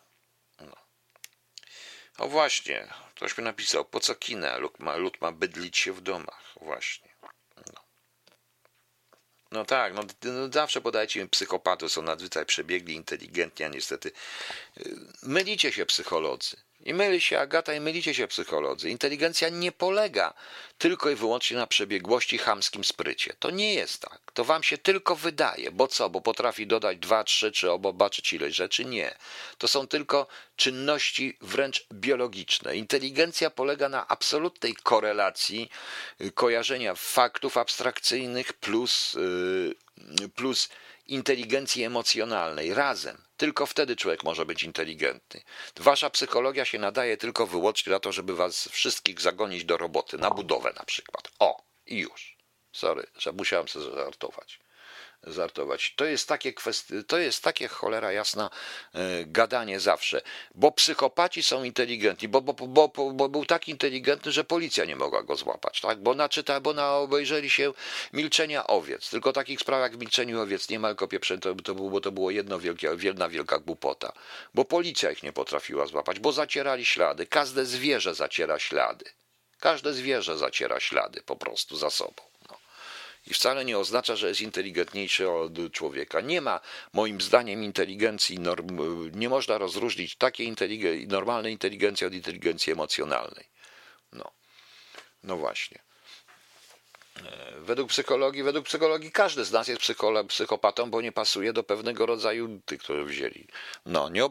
No. Właśnie, ktoś mi napisał, po co kina? Lud ma, lud ma bydlić się w domach. Właśnie. No, no tak, no, no, zawsze podajcie mi psychopatów, są nadzwyczaj przebiegli, inteligentni, a niestety y, mylicie się psycholodzy. I myli się Agata i mylicie się psycholodzy. Inteligencja nie polega tylko i wyłącznie na przebiegłości, chamskim sprycie. To nie jest tak. To wam się tylko wydaje. Bo co? Bo potrafi dodać dwa, trzy, czy obobaczyć ileś rzeczy? Nie. To są tylko czynności wręcz biologiczne. Inteligencja polega na absolutnej korelacji y, kojarzenia faktów abstrakcyjnych plus, yy, plus inteligencji emocjonalnej razem. Tylko wtedy człowiek może być inteligentny. Wasza psychologia się nadaje tylko wyłącznie na to, żeby was wszystkich zagonić do roboty, na budowę na przykład. O, i już. Sorry, że musiałem sobie żartować żartować. To jest takie kwestie, to jest takie cholera jasna e, gadanie zawsze, bo psychopaci są inteligentni, bo, bo, bo, bo, był tak inteligentny, że policja nie mogła go złapać, tak? Bo naczyta, bo na obejrzeli się milczenia owiec. Tylko takich spraw jak w milczeniu owiec nie ma, tylko to, to, było, to było jedno wielkie, jedna wielka głupota. Bo policja ich nie potrafiła złapać, bo zacierali ślady. Każde zwierzę zaciera ślady. Każde zwierzę zaciera ślady po prostu za sobą i wcale nie oznacza, że jest inteligentniejszy od człowieka. Nie ma, moim zdaniem, inteligencji, norm, nie można rozróżnić takiej inteligen normalnej inteligencji od inteligencji emocjonalnej. No, no właśnie. E, według psychologii, według psychologii każdy z nas jest psychopatą, bo nie pasuje do pewnego rodzaju tych, które wzięli. No, nie